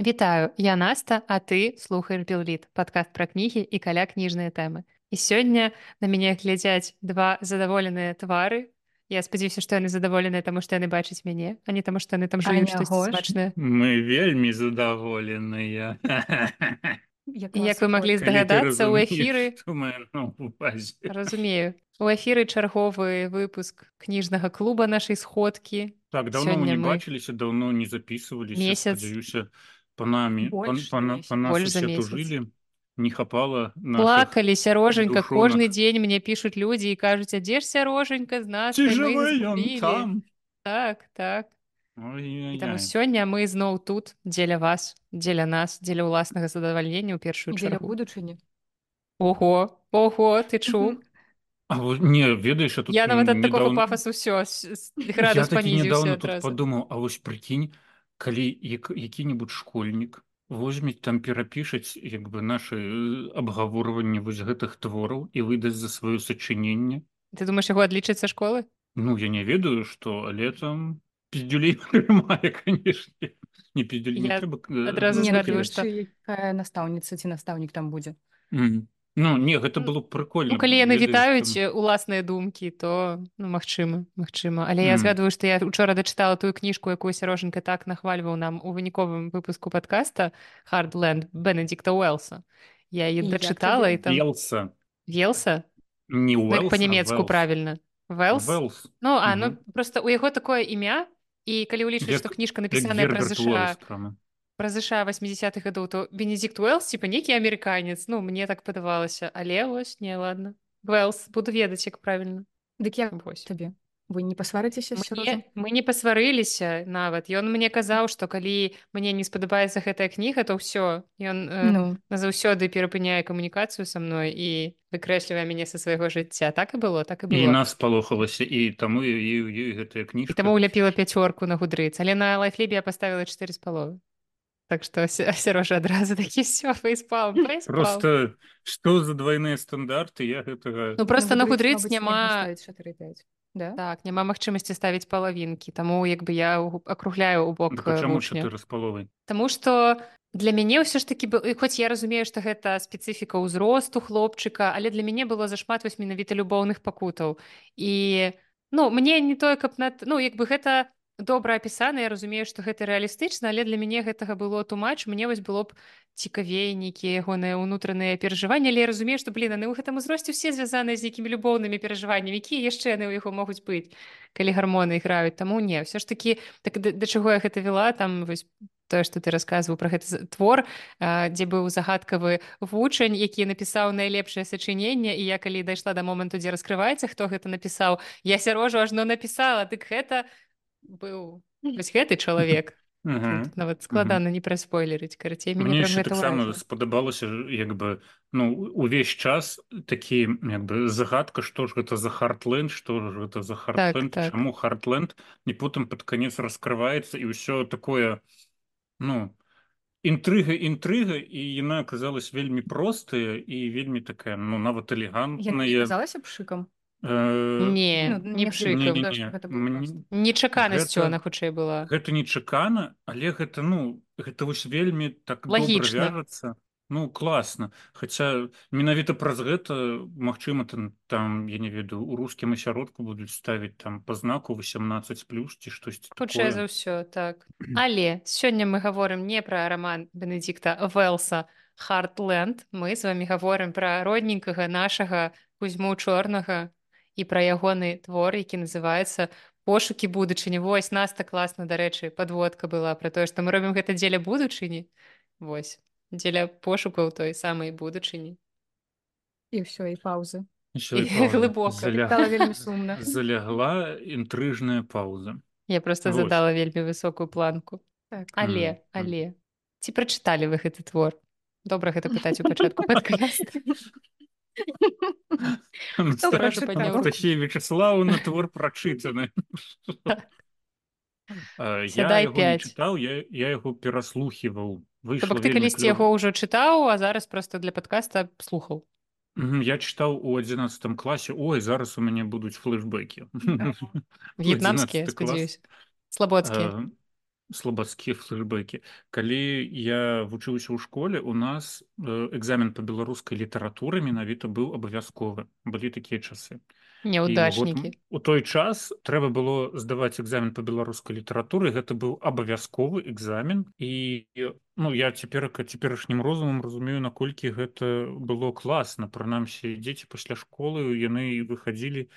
Вітаю, я Наста, а ты слухаеш Білліт, падкаст пра кнігі і каля кніжныя тэмы. І сёння на мяне глядзяць два задаволеныя твары. Я спадзяюся, што яны задаволеныя, таму што яны бачаць мяне, а не таму, што яны там штосьці смачнае. Мы вельмі задаволеныя. Як вы маглі здагадацца ў эфіры ну, разумею у эфіры чарговы выпуск кніжнага клуба нашай сходкі так давно мы не бачыліся даўно не записывались месяц панамі тужылі не хапала плакалі сярожанька кожны дзень мне пишутць людзі і кажуць а дзе ж сярожанька з нас так так. Сёння мы зноў тут дзеля вас дзеля нас дзеля ўласнага задавальнення ў першую дзеля будучыні Ого Ого ты чу не ведаеш я нават ад такого пафасу ўсё падумаў А вось прыкінь калі як, які-небудзь школьнік возьмець там перапішаць як бы наши э, абгаворванні вось гэтых твораў і выдаць за сваё сачыненне ты думаешь яго адлічыцца школы? Ну я не ведаю что але там пиздюлей не настаўніца ці настаўнік там будзе Ну не гэта было прыкольно ну, калі яны вітаюць там... уласныя думкі то ну магчыма Магчыма але я згадваю што я учора дачытала тую кніжку якую сярожанька так нахвальваў нам у выніковым выпуску подкаста хардленд бенедикта уэлса я дачытала і там елса елса не ну, по-нямецку правильно. Вэлс? Вэлс. ну а ну просто у яго такое імя і калі ўлічваць што кніжка напісаная пра ЗША пра ЗША 80-х гадоў то бенедикт уэлс типа нейкі амерыканец ну мне так падавалася але вось не ладно. Вэлс буду ведаць як правильно. Дык я вось. табе вы не пасварыцеся мне, мы не пасварыліся нават ён мне казаў што калі мне не спадабаецца гэтая кніга то ўсё ён э, ну. назаўсёды перапыняе камунікацыю са мной і выкрэслівае мяне са свайго жыцця так і было так і было. і нас палохалася і таму гэтая кніжка таму уляпіла пяцёрку на гудрыц. Але на лайфлебе я паставіла чатыры з паловы Так что Сережа адразу такі все фейспал просто что за двойные стандарты? Я гэтага ну просто на гудрыц няма да? так няма магчымасці ставіць палавінкі таму як бы я акругляю у бок распаловы Таму что для мяне ўсё ж таки хоць я разумею што гэта спецыфіка ўзросту хлопчыка але для мяне было зашмат вось менавіта любоўных пакутаў і ну мне не тое каб над ну як бы гэта добра апісана я разумею што гэта рэалістычна але для мяне гэтага было тумач мне вось было б цікавей нейкія ягоныя ўнутраныя перажыванні але разумею што блин яны ў гэтым узросце все звязаныя з нейкімі любоўнымі перажываннямі якія яшчэ яны ў яго могуць быць калі гармоны іграюць. Таму не ўсё ж такі так да, да чаго я гэта вела там вось тое што ты расказваў пра гэты твор дзе быў загадкавы вучань які напісаў найлепшае сачыненне і я калі дайшла да моманту дзе раскрываецца хто гэта напісаў я сярожу ажно напісала дык гэта быў вось гэты чалавек нават складана не праспойлерыць карацей мне таксама спадабалася як бы ну увесь час такі як бы загадка што ж гэта за хартленд што ж гэта за хартленд так, так. чаму хартленд не потым пад канец раскрываецца і ўсё такое ну інтрыга інтрыга і яна аказалась вельмі простая і вельмі такая ну нават элегантная казалася пшыкам не нечаканасцю она хутчэй была. гэта нечакана але гэта ну гэта вось вельмі так лагічна ну класна хаця менавіта праз гэта Мачыма там там я не ведаю у рускім асяродку будуць ставіць там па знаку 18 плюс ці штосьці хутчэй за ўсё так. Але сёння мы гаворым не пра раман бенедикта вэлса хартленд мы з вами гаворым пра родненькага нашага кузьму чорнага і пра ягоны твор які называется пошукі будучыні вось нас так класна дарэчы подводка была про тое што мы робім гэта дзеля будучыні. Вось дзеля пошукаў той самай будучыні. І ўсё і паузы. Глыбока. Сумна. залягла інтрыжная пауза. Я просто задала вельмі высокую планку. Так. але але ці прачыталі вы гэты твор? Добра гэта пытаць у пачатку вячеславу на твор прачытаны чытаў я яго пераслухіваў ты калісьці яго ўжо чытаў а зараз просто для подкаста слухаў я чытаў у адзінацатым класе ой зараз у мяне будуць флешбекі в'етнамскія слабодскія слабацкія флэшбэкі калі я вучыўся ў школе. У нас экзамен по беларускай літаратуры менавіта быў абавязковы былі такія часы. Няўдачнікі у той час трэба было здаваць экзамен по беларускай літаратуры гэта быў абавязковы экзамен. І ну я цяперака цяперашнім розумам разумею наколькі гэта было класна прынамсі дзеці пасля школы яны выхадзілі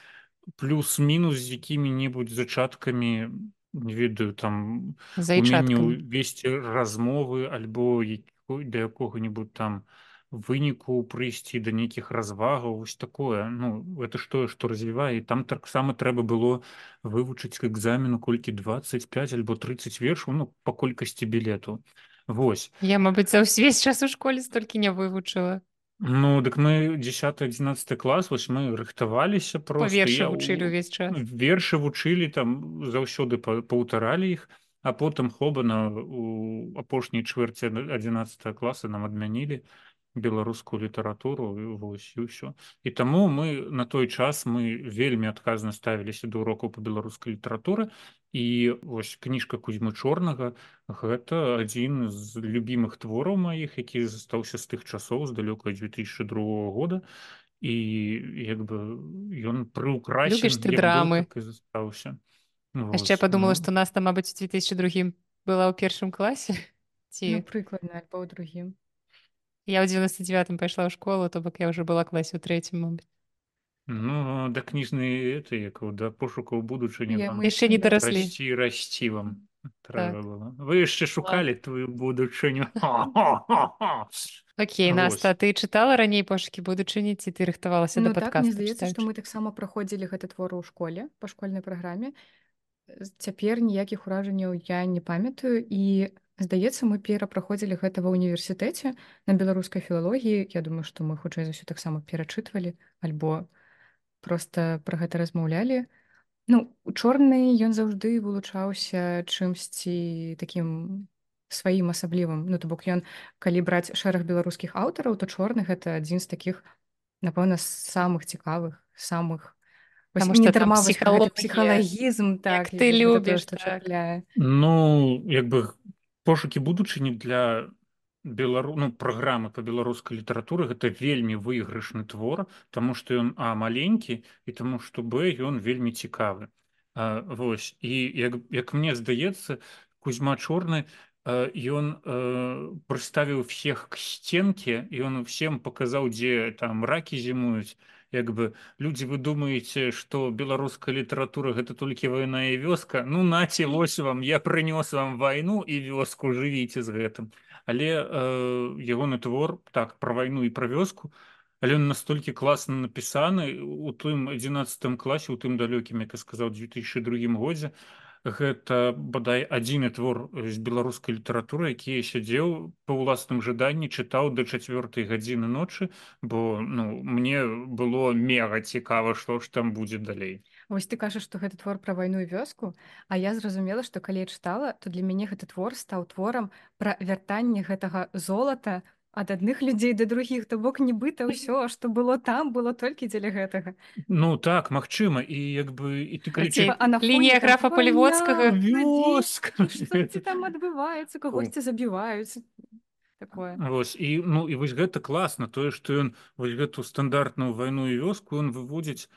плюс-мінус з якімі-небудзь зачаткамі не ведаю там весці размовы альбо да якога-нибудь там выніку прыйсці да нейкіх развагаў вось такое. Ну это што што развівае там таксама трэба было вывучыць к экзамену колькі 25 альбо 30 вершаў ну па колькасці білету Вось. Я мабыць за ўвесь час у школе столькі не вывучыла Ну дык мы 10 11 клас вось мы рыхтаваліся про вершы вучылі ўвесь час. Вершы вучылі там заўсёды паўтаралі іх а потым хобана у апошняй чвэрці 11 класа нам адмянілі беларускую літаратуру вось і ўсё. І таму мы на той час мы вельмі адказна ставіліся да урокаў по беларускай літаратуры і вось кніжка кузьмы чорнага гэта адзін з любімых твораў маіх які застаўся з тых часоў з далёка 2002 года. І як бы ён прыукрасіш ты драмы. так застаўся. Яшчэ подумала ну... што нас там мабыць 2002 была ў першым класе ці ну, прыкладна альбо ў другім Я ў 99 пайшла ў школу, то бок я ўжо была класе ў трэцім мабыць. Ну да кніжны это як да пошукаў будучыні яшчэ не дараслі расці расці вам. Так. вы яшчэ шукалі твою будучыню Окей Наста ты чытала раней пошукі будучыні ці ты рыхтавалася ну, да так, мне здаецца што мы таксама праходзілі гэты твор у школе па школьнай праграме цяпер ніякіх уражанняў я не памятаю і Здаецца, мы перапраходзілі гэта ва ўніверсітэце на беларускай філалогіі. Я думаю, што мы хутчэй за ўсё таксама перачытвалі альбо проста пра гэта размаўлялі. Ну у чорнай ён заўжды вылучаўся чымсьці такім сваім асаблівым. Ну то бок ён калі браць шэраг беларускіх аўтараў, то чорны гэта адзін з такіх напэўна самых цікавых самых псіхалагізм так ты любіш так. Ну як бы пошукі будучыні для белару ну праграмы по беларускай літаратуры гэта вельмі выйгрышны твор тому что ён а маленькі і таму што б ён вельмі цікавы а, вось. І як, як мне здаецца кузьма чорны ён прыставіў всех к сценке і он всем паказаў дзе там ракі зімуюць як бы людзі вы думаеце што беларуская літаратура гэта толькі вайна і вёска? Ну наце вось вам я прынёс вам вайну і вёску жывіце з гэтым. Але э, ягоны твор так пра вайну і пра вёску але ён настолькі класна напісаны у тым 11 класе у тым далёкім як я сказаў 2002 годзе гэта бадай адзіны твор з беларускай літаратуры які сядзеў па ўласным жаданні чытаў да чацвёртай гадзіны ночы бо ну мне было мега цікава што ж там будзе далей. Вось ты кажаш што гэты твор пра вайну і вёску а я зразумела што калі я чытала то для мяне гэты твор стаў творам пра вяртанне гэтага золата ад адных людзей да другіх то бок нібыта ўсё што было там было толькі дзеля гэтага. Ну так магчыма і як бы і ты лінія графа паліводскага там адбываецца кагосьці забіваюць такое. Вось і ну і вось гэта класна тое што ён вось гэту стандартную вайну і вёску ён выводзіць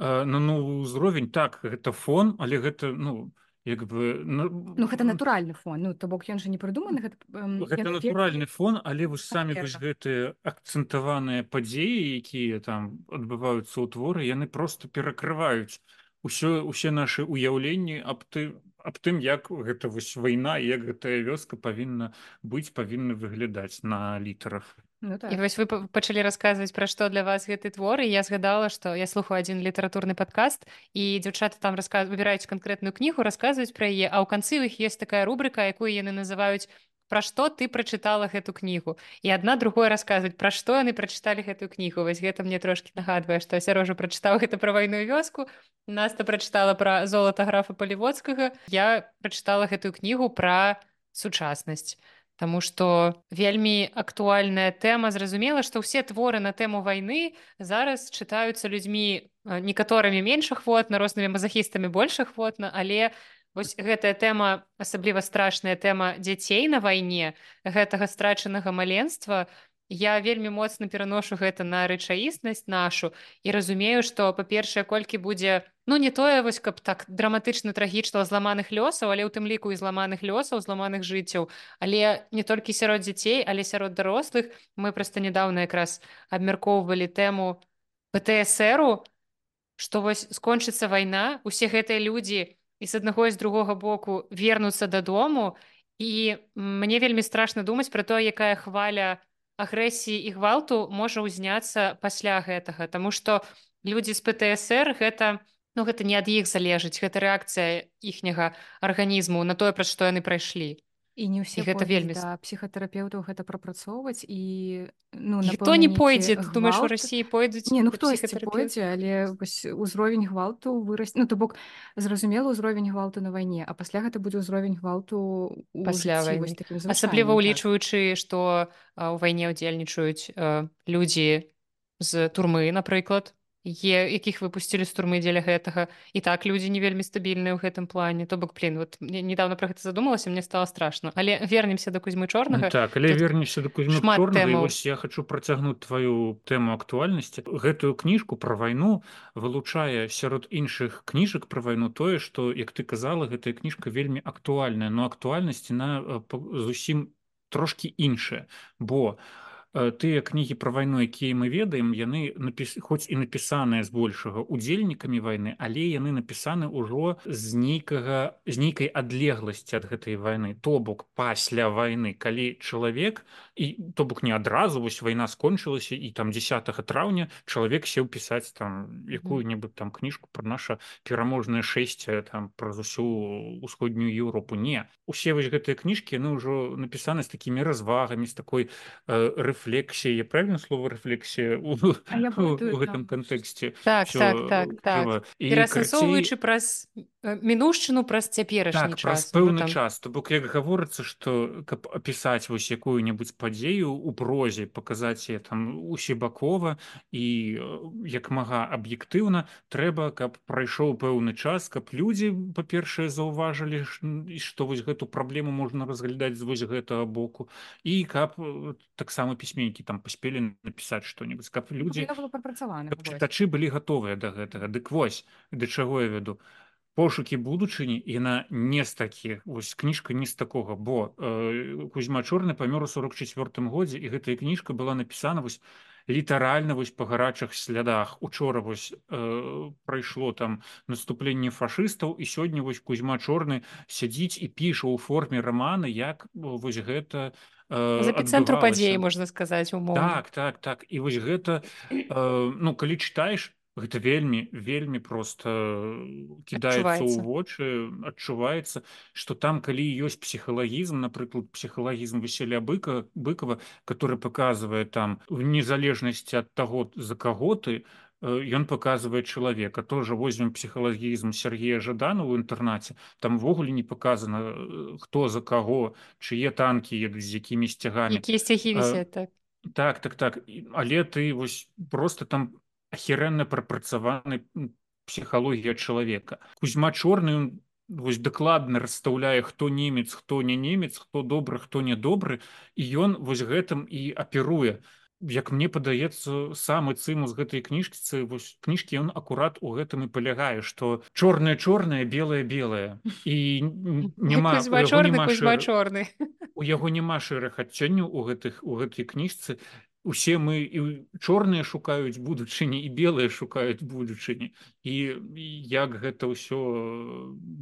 на новы ўзровень. Так гэта фон але гэта ну як бы ну, ну гэта натуральны фон. Ну то бок ён жа не прыдуманы гэта, ну, гэта натуральны фон але вы самі вось гэтыя акцэнтаваныя падзеі якія там адбываюцца ў творы яны просто перакрываюць усё усе нашы ўяўленні аб ты аб тым як гэта вось вайна як гэтая вёска павінна быць павінна выглядаць на літарах Ну, так. і вось вы пачалі расказваць пра што для вас гэты твор і я згадала што я слухаю адзін літаратурны падкаст і дзяўчаты там расказ выбіраюць канкрэтную кнігу расказваюць пра яе а ў канцы іх есть такая рубрика якую яны называюць пра што ты прачытала гэту кнігу і адна другое расказваць пра што яны прачыталі гэтую кнігу вось гэта мне трошки нагадвае што сярожа прачытаў гэта пра вайную вёску наста прачытала пра золата графа паліводскага я прачытала гэтую кнігу пра сучаснасць Таму што вельмі актуальная тэма зразумела, што ўсе творы на тэму вайны зараз чытаюцца людзьмі некаторымі менш ахвотна рознымі мазахістамі больш ахвотна, але вось гэтая тэма асабліва страшная тэма дзяцей на вайне гэтага страчанага маленства. Я вельмі моцна пераношу гэта на рэчаіснасць нашу і разумею што па-першае колькі будзе ну не тое вось каб так драматычна трагічна зламаных лёсаў але ў тым ліку і зламаных лёсаў зламаных жыццяў. Але не толькі сярод дзяцей але сярод дарослых. Мы проста нядаўна якраз абмяркоўвалі тэму птсру што вось скончыцца вайна усе гэтыя людзі і з аднаго і з другога боку вернуцца дадому. І мне вельмі страшна думаць пра то якая хваля агрэсіі і гвалту можа ўзняцца пасля гэтага. Таму што людзі з ПТСР гэта ну гэта не ад іх залежыць гэта рэакцыя іхняга арганізму на тое праз што яны прайшлі і не ўсе гэта вельмі да, псіхатэрапеўтаў гэта прапрацоўваць і ну хто не пойдзе думаеш у рассіі пойдуць не ну хто пойдзе але узровень гвалту вырасць ну то бок зразумела ўзровень гвалту на вайне а пасля гэта будзе ўзровень гвалту пасля асабліва так. ўлічваючы што у вайне ўдзельнічаюць людзі з турмы напрыклад е якіх выпусцілі з турмы дзеля гэтага. І так людзі не вельмі стабільныя ў гэтым плане. То бок плін вот недавно про гэта задумалася мне стало страшно але вернемся да кузьмы чорнага. Так але вернешся да кузьмы вось я хочу працягнуць твою тэму актуальнасці. Гэтую кніжку про вайну вылучае сярод іншых кніжак про вайну тое что як ты казала гэтая кніжка вельмі актуальная но актуальнасці на зусім трошки іншая. Бо у Э, тыя кнігі пра вайну якія мы ведаем яны напіс... хоць і напісаныя збольшага удзельнікамі вайны але яны напісаны ўжо з нейкага з нейкай адлегласці ад гэтай вайны то бок пасля вайны калі чалавек і то бок не адразу вось вайна скончылася і там 10 траўня чалавек сеў пісаць там якую-небудзь там кніжку пра наша пераможнае шэсце там праз усю усходнюю Еўропу. Не усе вось гэтыя кніжкі яны ўжо напісаны з такімі развагамі з такой э, рэф рэфлексія я правильно слово рэфлексія у, у гэтым кантэксце так, так, так, так. перасасоўваючы праз мінушчыну праз цяперашні так, час пэўны там... час. То бок як гаворыцца што каб апісаць вось якую-небудзь падзею у прозе паказаць я там усебакова і як мага аб'ектыўна трэба каб прайшоў пэўны час каб людзі па-першае заўважылі што вось гэту праблему можна разглядаць з вось гэтага боку. І каб таксама пісьме пісьменнікі там паспелі напісаць што-небудзь каб людзі чытачы былі гатовыя да гэтага. Дык вось да чаго я вяду? Пошукі будучыні яна не з такіх вось кніжка не з такога. Бо э, кузьма чорны памёр у 44 годзе і гэтая кніжка была напісана вось літаральна вось па гарачых слядах. Учора вось э, прайшло там наступленне фашыстаў і сёння вось кузьма чорны сядзіць і піша ў форме рамана як вось гэта у з эпіцэнтру падзеі можна сказаць умоў так так так. І вось гэта э, ну калі чытаеш гэта вельмі вельмі просто кідаецца ў вочы адчуваецца что там калі ёсць псіхалагізм напрыклад псіхалагізм веселя быка быкова который показывае там в незалежнасці ад таго за каго ты то ён паказвае чалавека тоже возьмем псіхалагізм Сергея жадана ў інтэрнаце там увогуле не показано хто за каго чые танки едуць з якімі сцягамі так. так так так. Але ты вось просто там ахірэнна прапрацаваны псіхалогія чалавека кузьма чорны вось дакладна расстаўляе хто немец хто не немец хто добры хто нядобры і ён вось гэтым і аперуе то як мне падаецца самы цымус гэтай кніжкі вось кніжкі ён акурат у гэтым і палягае што чорнае чорнае белае белае і няма чорны у яго няма шэрых адценняў у гэтых у гэтай кніжцы. Усе мы і чорныя шукаюць будучыні і белыя шукаюць будучыні. І як гэта ўсё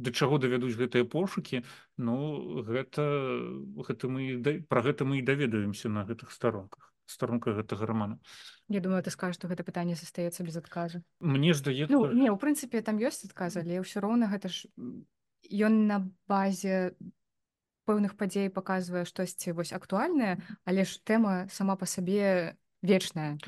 да чаго давядуць гэтыя пошукі ну гэта гэта мы пра гэта мы і даведаемся на гэтых старонках старонка гэтага романа. Я думаю ты скажешь что гэта пытанне застаецца без адказу Мне здаецца ну, не у прынцыпе там ёсць адказ але ўсё роўна гэта ж ён на базе пэўных падзей паказвае штосьці вось актуальнае але ж тэма сама по сабе вечная.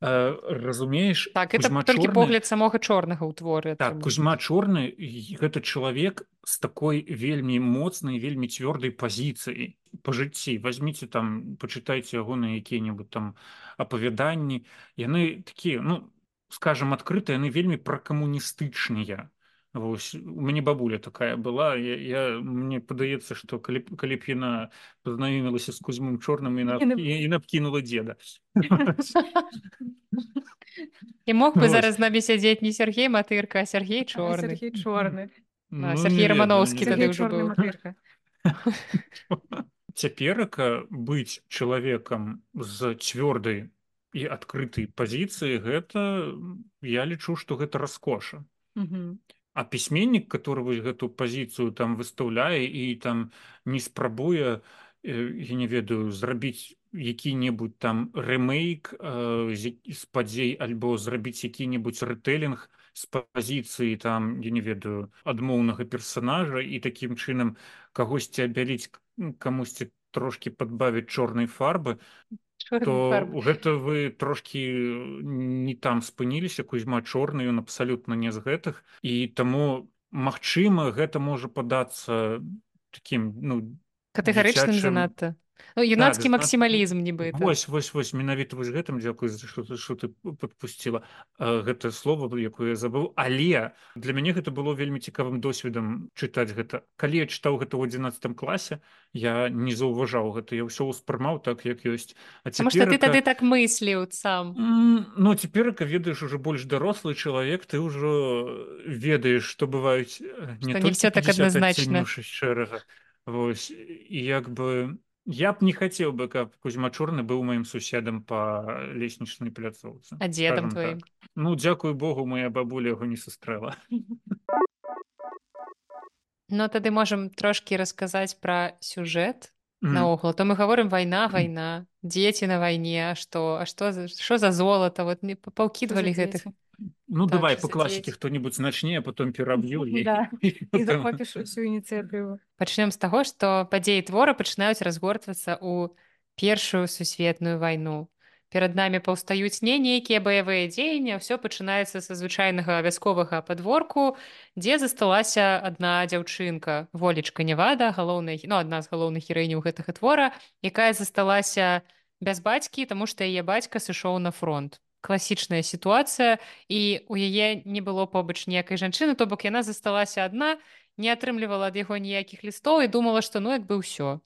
Э, разумееш так это толькі погляд самога чорнага ў творы так кузьма чорны гэта чалавек з такой вельмі моцнай вельмі цвёрдай пазіцыі по жыцці возьмите там пачытайце яго на якія-небудзь там апавяданні яны такія ну скажем адкрыта яны вельмі пракамуністычныя Вось у мяне бабуля такая была я, я мне падаецца што калі калі б яна пазнаёмілася з кузьмым чорным і на і напкінула деда. І мог бы зараз з намі сядзець не Сергей матырка а Сергей чорны чорны ну, Сергей романовскі тады ўжо быў цяперака быць чалавекам з цвёрдай і адкрытай пазіцыі гэта я лічу што гэта раскоша а пісьменнік который вось гэту пазіцыю там выстаўляе і там не спрабуе я не ведаю зрабіць які-небудзь там рэмейк з падзей альбо зрабіць які-небудзь рэтэлінг з пазіцыі там я не ведаю адмоўнага персонажа і такім чынам кагосьці абяліць камусьці трошки падбавіць чорнай фарбы то гэта вы трошки не там спыніліся кузьма чорны ён абсалютна не з гэтых. І таму магчыма гэта можа падацца таким ну катэгарычным занадта Ну, юнацкі так, максімалізм нібыта вось вось вось менавіта вось гэтым дзякую за што ты што ты подпусціла гэта слово якое я забыў. Але для мяне гэта было вельмі цікавым досведам чытаць гэта. Калі я чытаў гэта ў адзінацатым класе я не заўважаў гэта я ўсё ўспрымаў так як ёсць. А цяперка... ты тады так мысліў сам? Ну цяперка ведаеш уже больш дарослы чалавек ты ўжо ведаеш што бываюць не, не все так адназначна. шэрага. Вось і як бы Я б не хацеў бы, каб Кузьма Чорны быў маім суседам па леснічнай пляцоўцы. А дзедам твоім? Так. Ну, дзякуй Богу, моя бабуля яго не сустрэла. Ну, тады можам трошкі расказаць пра сюжэт наогул. То мы гаворым вайна, вайна, дзеці на вайне, што, а што, што за золата, вот мне паўкідвалі гэтых. Ну, так, давай по класікі хто-нибудь начне, а потом пераб'ю да. захопіш усю ініцыятыву. Пачнем з таго, што падзеі твора пачынаюць разгортвацца ў першую сусветную вайну. Перад намі паўстаюць не нейкія баявыя дзеянні, ўсё пачынаецца са звычайнага вясковага падворку, дзе засталася адна дзяўчынка, волечка Невада, галоўнай ну, адна з галоўных гераіняў гэтага твора, якая засталася без бацькі, таму што яе бацька сышоў на фронт. Класічная сітуацыя і у яе не было побач ніякай жанчыны то бок яна засталася адна не атрымлівала ад яго ніякіх лістоў і думала што ну як бы ўсё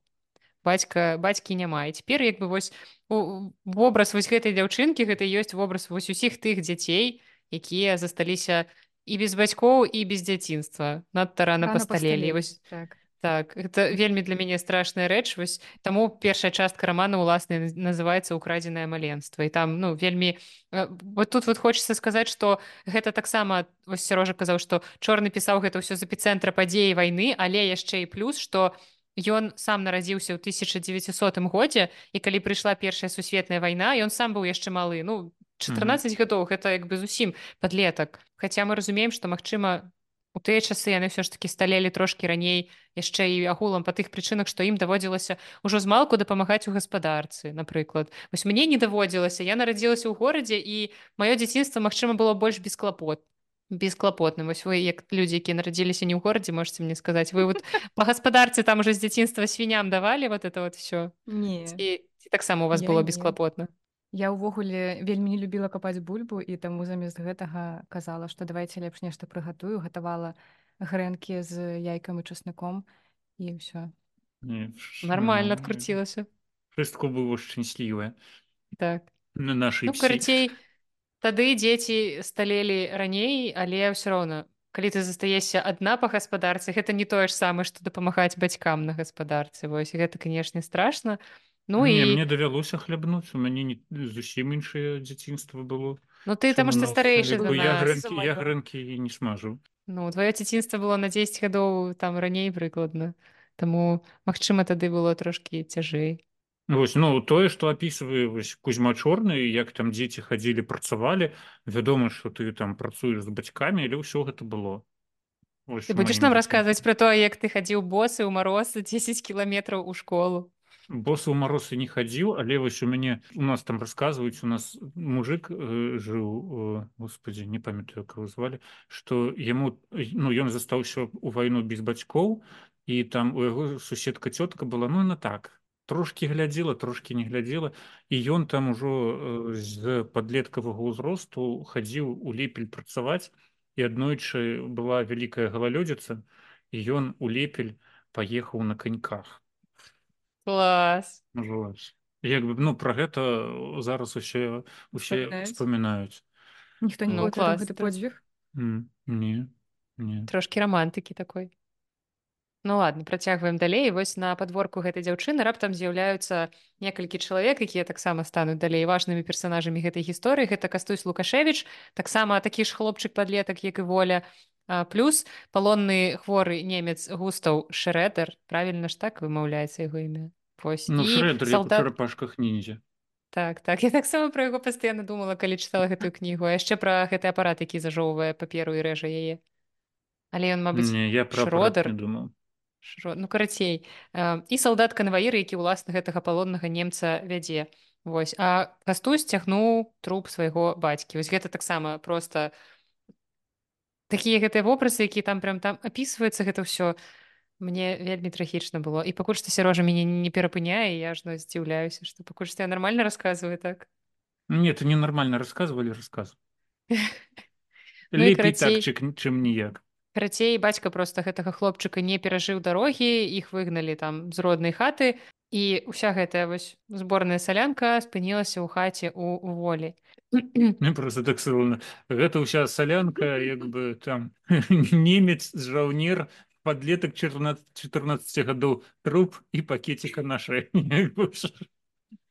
бацька бацькі няма. І цяпер як бы вось вобраз вось гэтай дзяўчынкі гэта ёсць вобраз вось усіх тых дзяцей якія засталіся і без бацькоў і без дзяцінства. Надта рана пасталелі. вось так. Так это вельмі для мяне страшная рэч. Вось таму першая частка рамана ўласна называется украдзенае маленства і там ну вельмі вот тут вот хочется сказаць что гэта таксама вось сярожа казаў что чорны пісаў гэта ўсё з эпіцэнтра падзеі вайны але яшчэ і плюс что ён сам нарадзіўся ў 1900 годзе і калі прыйшла першая сусветная вайна ён сам быў яшчэ малы ну 14 гадоў гэта як бы зусім подлетак Хаця мы разумеем што магчыма у тыя часы яны ўсё ж таки сталелі трошки раней яшчэ і агулам па тых прычынах што ім даводзілася ўжо змалку дапамагаць у гаспадарцы напрыклад вось мне не даводзілася я нарадзілася ў горадзе і маё дзяцінства магчыма было больш бесклапот бесклапотным вось вы як людзі які нарадзіліся не ў горадзе можете мне сказаць вы вот по гаспадарцы там уже з дзяцінства свіням давалі вот это вот все не і таксама у вас было бесклапотна Я ўвогуле вельмі не любіла капаць бульбу і таму замест гэтага казала, што давайце лепш нешта прыгатую, гатавала грэнкі з яйкам і часныком і ўсё. Нармальна адкруцілася. Фрыстку было шчаслівае. Так. На нашай ну, карацей, тады дзеці сталелі раней, але ўсё роўна. Калі ты застаешся адна па гаспадарцы, гэта не тое ж самае, што дапамагаць бацькам на гаспадарцы. Вось гэта, канешне, страшна. Ну не, і мне давялося хлябнуць у мяне не зусім іншае дзяцінства было Ну ты там што старэйшы я грэнкі і не смажу Ну твоё дзяцінства было на 10 гадоў там раней прыкладна Таму магчыма тады было трошкі цяжэй Вось, ну тое што апісвае кузьма чорны як там дзеці хадзілі працавалі вядома што ты там працуеш з бацькамі але ўсё гэта было. Ось, ты будзеш нам расказваць пра то як ты хадзіў босы ў мароз 10 кіламетраў у школу босу маросы не хадзіў але вось у мяне у нас там расказваюць у нас мужик э, жыў э, господи не памятаю кого звалі что яму ну ён застаўся у вайну без бацькоў і там у яго суседка цётка была ну на так трошки глядзела трошки не глядзела і ён там ужо з падлеткавага ўзросту хадзіў у лепель працаваць. І аднойчы была вялікая галалёдзіца і ён у лепель паехаў на каньках. Клас як бы ну про гэта зараз усе усе вспоминаюць ніхто не ну, клас гэты подзвіг? Не не. Трошки романтыкі такой Ну ладно працягваем далей вось на подворку гэтай дзяўчыны раптам з'яўляюцца некалькі чалавек якія таксама стануць далей важнымі персонажамі гэтай гісторыі гэта кастусь лукашевич таксама такі ж хлопчык подлетак як і воля. А, плюс палонны хворы немец густаў шрэдер правильно ж так вымаўляецца яго імя ну, солдат... пашках ниндзя. Так так. Я таксама про яго пастаянна думала калі чытала гэтую кнігу а яшчэ пра гэты апарат які зажоўвае паперу і рэжа яе. Але ён мабыць не, я про родар думаю Шро... ну карацей. Э, і салдат канваіры які ўласна гэтага палоннага немца вядзе. Вось. А кастусь цягнуў труп свайго бацькі. Вось гэта таксама просто такія гэтыя вобразы які там прям там опісваецца гэта ўсё мне вельмі трагічна было. І пакуль што сярожа мяне не перапыняе я ажно здзіўляюся што пакуль што я нормально рассказываю так? Нет ты ненармальна рассказывалі рассказ ну, так, чым ніяк Карацей бацька проста гэтага хлопчыка не перажыў дарогі іх выгналі там з роднай хаты і ўся гэтая вось зборная салянка спынілася ў хаце у волі. Просто так сылна гэта ўся салянка як бы там немец жаўнер подлетак 14 14 гадоў труп і пакеціка нашай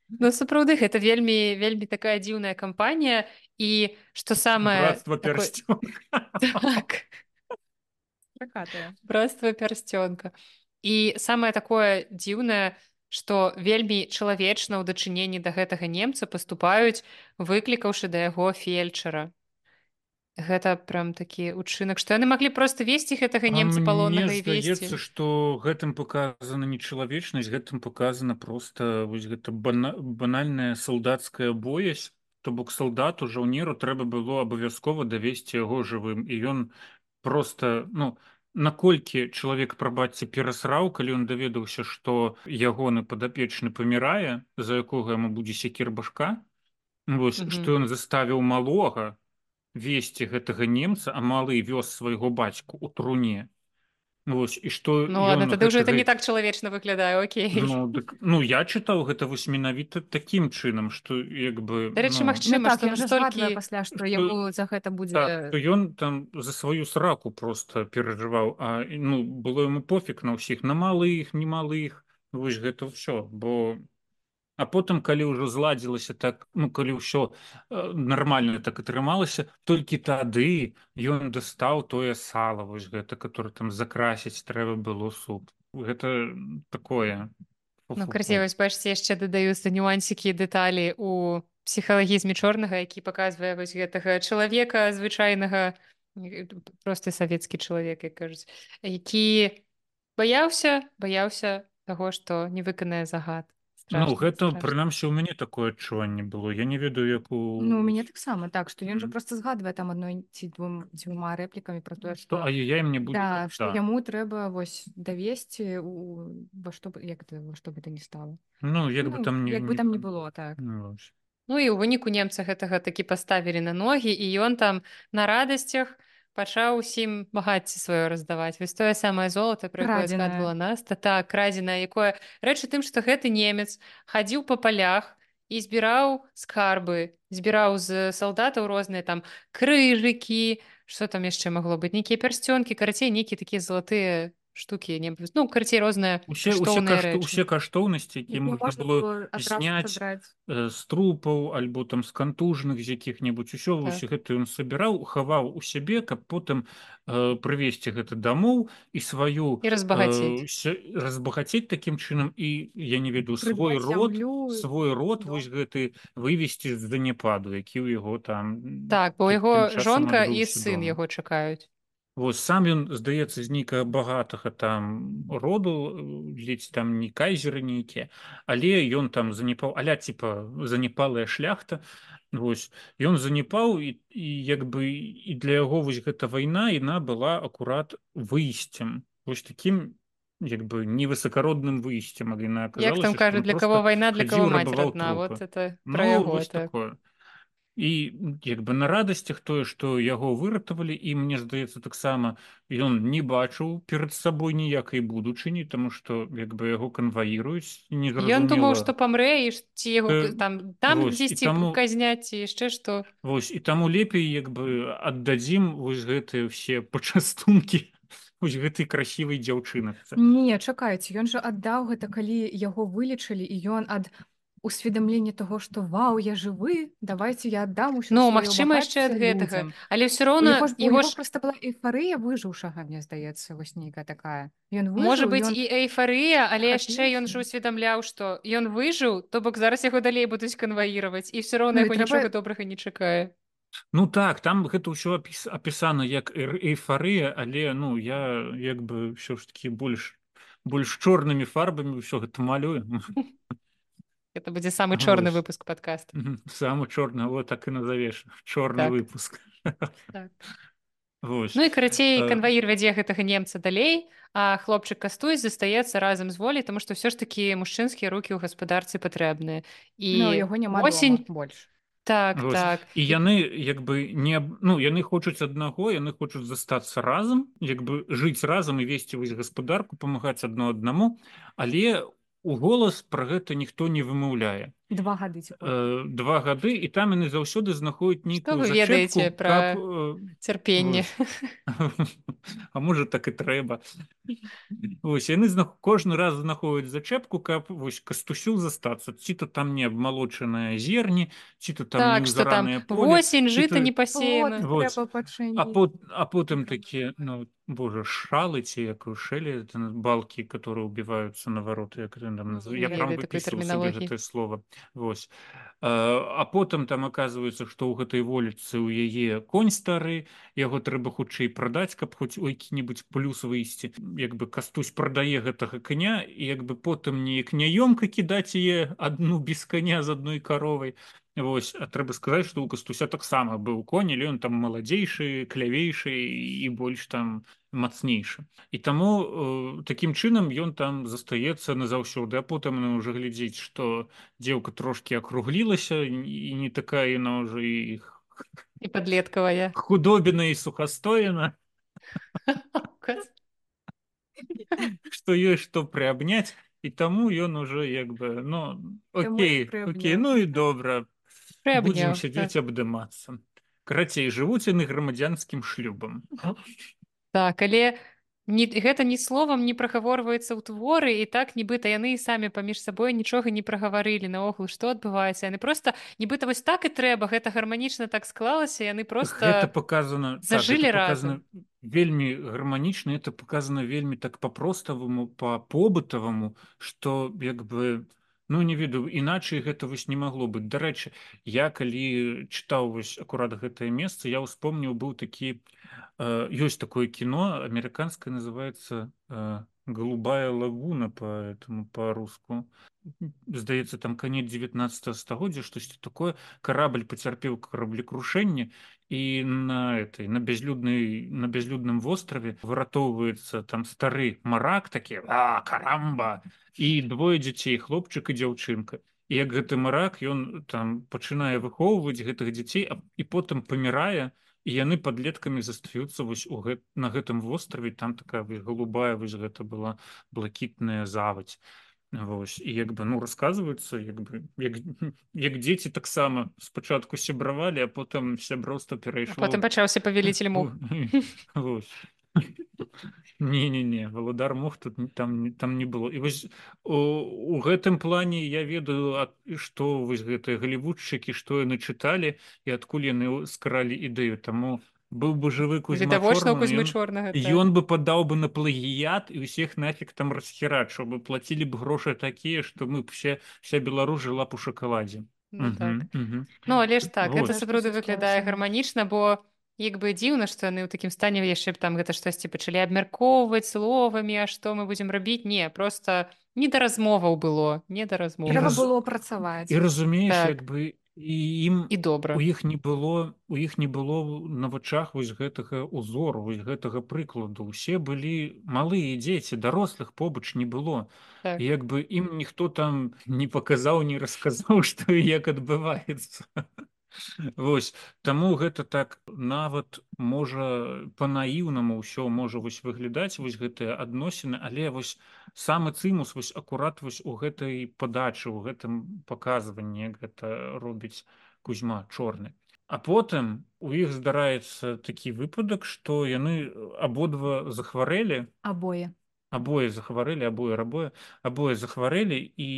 Ну сапраўды гэта вельмі вельмі такая дзіўная кампанія і што самае такое... так пракатае братства пярсцёнка і самае такое дзіўнае што вельмі чалавечна ў дачыненні да гэтага немца паступаюць выклікаўшы да яго фельчара. Гэта прям такі учынак што яны маглі просто весці гэтага немца палонецца што гэтым показана нечалавечнасць гэтым показана просто вось гэта бана... банальная салдацкая боязь то бок салдату жаўнеру трэба было абавязкова давесці яго жывым і ён просто ну наколькі чалавек прабачце перасраў калі ён даведаўся што ягоны падапечны памірае за якога яму будзе секір башка вось што ён заставіў малога весці гэтага немца а малы вёз свайго бацьку у труне Вось, і што ну, ладно, тады гэта... это не так чалавечна выглядае Окей. Ну, дык, ну я чытаў гэта вось менавіта такім чынам што як бы рэчы ну... магчыма ну, так, столькі... пасля што яму за гэта будзе так, ён там за сваю сраку просто перажываў А ну было яму пофіг на ўсіх на малых немалых вось гэта ўсё бо А потым калі ўжо зладзілася так ну калі ўсё э, нармальна так атрымалася толькі тады ён дастаў тое сала вось гэта который там закрасіць трэба было суп. Гэта такое ну, красивось бачце яшчэ дадаюцца нюансікі дэталі у псіхалагізме чорнага які паказвае вось гэтага чалавека звычайнага просты савецкі чалавек як кажуць які баяўся баяўся таго што не выканае загад Ну, гэта прынамсі у мяне такое адчуванне было. Я не ведаю як у ну у мяне таксама так што ён жа просто згадвае там адной ці двум дзвюма рэплікамі про тое што а я мне буду да, што яму трэба вось давесці у во што як што бы это не стало. Ну як ну, бы там не як бы там не было так. ну, ну і ў выніку немца гэтага такі паставілі на ногі і ён там на радасцях пачаў усім багацце сваё раздаваць. Вось тое самае золата прыгадвала нас та так крадзеная якое рэчы тым што гэты немец хадзіў па палях і збіраў скарбы збіраў з салдатаў розныя там крыжыкі что там яшчэ магло быць нейкія пярсцёнкі карацей нейкія такія залатыя штукі не ну карцей розныя усе усе, кашто, усе каштоўнасці які можна было зняць з трупаў альбо там з кантужных з якіх-небудзь усё так. гэта ён сабіраў хаваў у сябе каб потым э, прывесці гэта дамоў і сваю і разбагацець э, разбагацець такім чынам і я не ведаю свой род свой род да. вось гэты вывесці з занепаду які ў яго там так бо яго жонка і сын яго чакаюць Вось сам ён здаецца з нейкага багатага там роду ледзь там не кайзеры нейкія але ён там занепаў аля типа занепалая шляхта Вось. Ён занепаў і, і як бы і для яго вось гэта вайна яна была акурат выйсцем вось таким як бы невысокародным выйсцем як там кажа для кого вайна для кого мать родна вот это ну, так. такое і як бы на радасцях тое што яго выратавалі і мне здаецца таксама ён не бачыў перад сабой ніякай будучыні тому что як бы яго канваіруюць не Ён думаў што памрэ і ці яго там там дзесьці таму... казняць яшчэ што Вось і таму лепей як бы аддадзім вось гэтыя все пачастункі Вось гэтай красивай дзяўчынак не чакайце ён жа аддаў гэта калі яго вылечылі і ён ад усведамленне того что вау я жывы давайте я аддам Ну магчыма яшчэ ад гэтага але все роўно его ж просто была эйфарыя выжыўшага мне здаецца вось нейкая такая. Ён можа быть і эйфарыя але яшчэ ён жа усведамляў что ён выжыў то бок зараз яго далей будуць канваіраваць і все роўна яго нічога добрага не чакае. Ну так там гэта ўсё апісана як эйфарыя але ну я як бы ўсё ж таки больш больш чорнымі фарбамі ўсё гэта малюю это будзе самы чорны выпуск подкаст самы чорны вот так і назовеш чорны так. выпуск. Так. Ну і карацей э. канваір вядзе гэтага немца далей а хлопчык кастуй застаецца разам з волей тому што ўсё ж такі мужчынскія рукі ў гаспадарцы патрэбныя і ну, яго няма осень больш так Вось. так. І яны як бы не ну яны хочуць аднаго яны хочуць застацца разам як бы жыць разам і весці вось гаспадарку памагаць адно аднаму. Але у голас пра гэта ніхто не вымаўляе два гады э, два гады і там яны заўсёды знаходзяць нейкую ведаеце пра каб, э, цярпенне А можа так і трэба Вось яны зна кожны раз знаходзяць зачэпку каб вось кастусю застацца ці то там не абмалочаная зерні ці то там так, что там осень жыта не пасеяна а, пот, а потым такія ну Боже шалы ці як шэлі балкі которые убиваются на вороты як там я прям выписывал слово Вось а потым там оказывается что ў гэтай воліцы ў яе конь стары яго трэба хутчэй прадаць каб хоць у які-небудзь плюс выйсці як бы кастусь прадае гэтага коня і як бы потым неяк няёмка кідаць яе одну без коня з адной каровай Вось а трэба сказаць што ў кастуся таксама быў конь ён там маладзейшы клявейшы і больш там мацнейшы. І таму э, такім чынам ён там застаецца назаўсёды. А потым на уже глядзець што дзеўка трошки акруглілася і не такая яна уже іх і подлеткавая худобіна і сухастоена что ёсць што прыабняць. І таму ён уже як бы ну окей окей ну і добра будзем сядзець так. абдымацца карацей жывуць яны грамадзянскім шлюбам так але не, гэта ні словам не прагаворваецца ў творы і так нібыта яны самі паміж сабой нічога не прагаварылі наогул што адбываецца яны просто нібыта вось так і трэба гэта гарманічна так склалася яны просто это показано так, зажылі так, разам вельмі гарманічна это показано вельмі так по-проставаму по побытаваму что як бы ну не ведаю іначай гэта вось не магло быць. Дарэчы я калі чытаў вось акурат гэтае месца я ўспомніў быў такі ёсць такое кино американское называется голубая лагуна по этому по-руску здаецца там конец 19 стагоддзя штосьці такое. Корабль пацярпеў караблекрушэнне і на этой на бязлюднай на бязлюдным востраве выратоўваецца там стары марак такі а карамба! І двое дзяцей хлопчык і дзяўчынка як гэты марак? Ён там пачынае выхоўваць гэтых дзяцей і потым памірае і яны подлеткамі застаюцца вось у гэт... на гэтым востраве. Там такая вось голубая вось гэта была блакітная заваць Вось і як бы ну рассказывается як бы як, як дзеці таксама спачатку сябравалі а потым сяброўства перайшло потым пачаўся павеліцель мог не не не валодар мог тут там там не было. І вось у, у гэтым плане я ведаю што вось гэтыя галівудчыкі што яны чыталі і адкуль яны скаралі ідэю таму быў бы жывы чорнага ён бы падаў бы на плагіят і ўсіх нафиг там расхерачыў бы плацілі б грошы такія што мы б все вся Беларусь жыла б у шакаладзе ну, так. ну але ж так вот. это сапраўды выглядае гарманічна бо як бы дзіўна што яны ў такім стане яшчэ б там гэта штосьці пачалі абмяркоўваць словамі а што мы будзем рабіць не просто не да размоваў было не да размов раз... было працаваць і разумееш так. як бы і ім і добра. у іх не было у іх не было на вачах вось гэтага узору вось гэтага прыкладу. Усе былі малыя дзеці дарослых побач не было. Так. як бы ім ніхто там не паказаў не расказаў што як адбываецца Вось таму гэта так нават можа па-наіўнаму ўсё можа вось выглядаць вось гэтыя адносіны але вось самы цымус вось акурат вось у гэтай падачы у гэтым паказванні гэта робіць кузьма чорны. А потым у іх здараецца такі выпадак што яны абодва захварэлі. Абое абое захварэлі абое рабое абое захварэлі і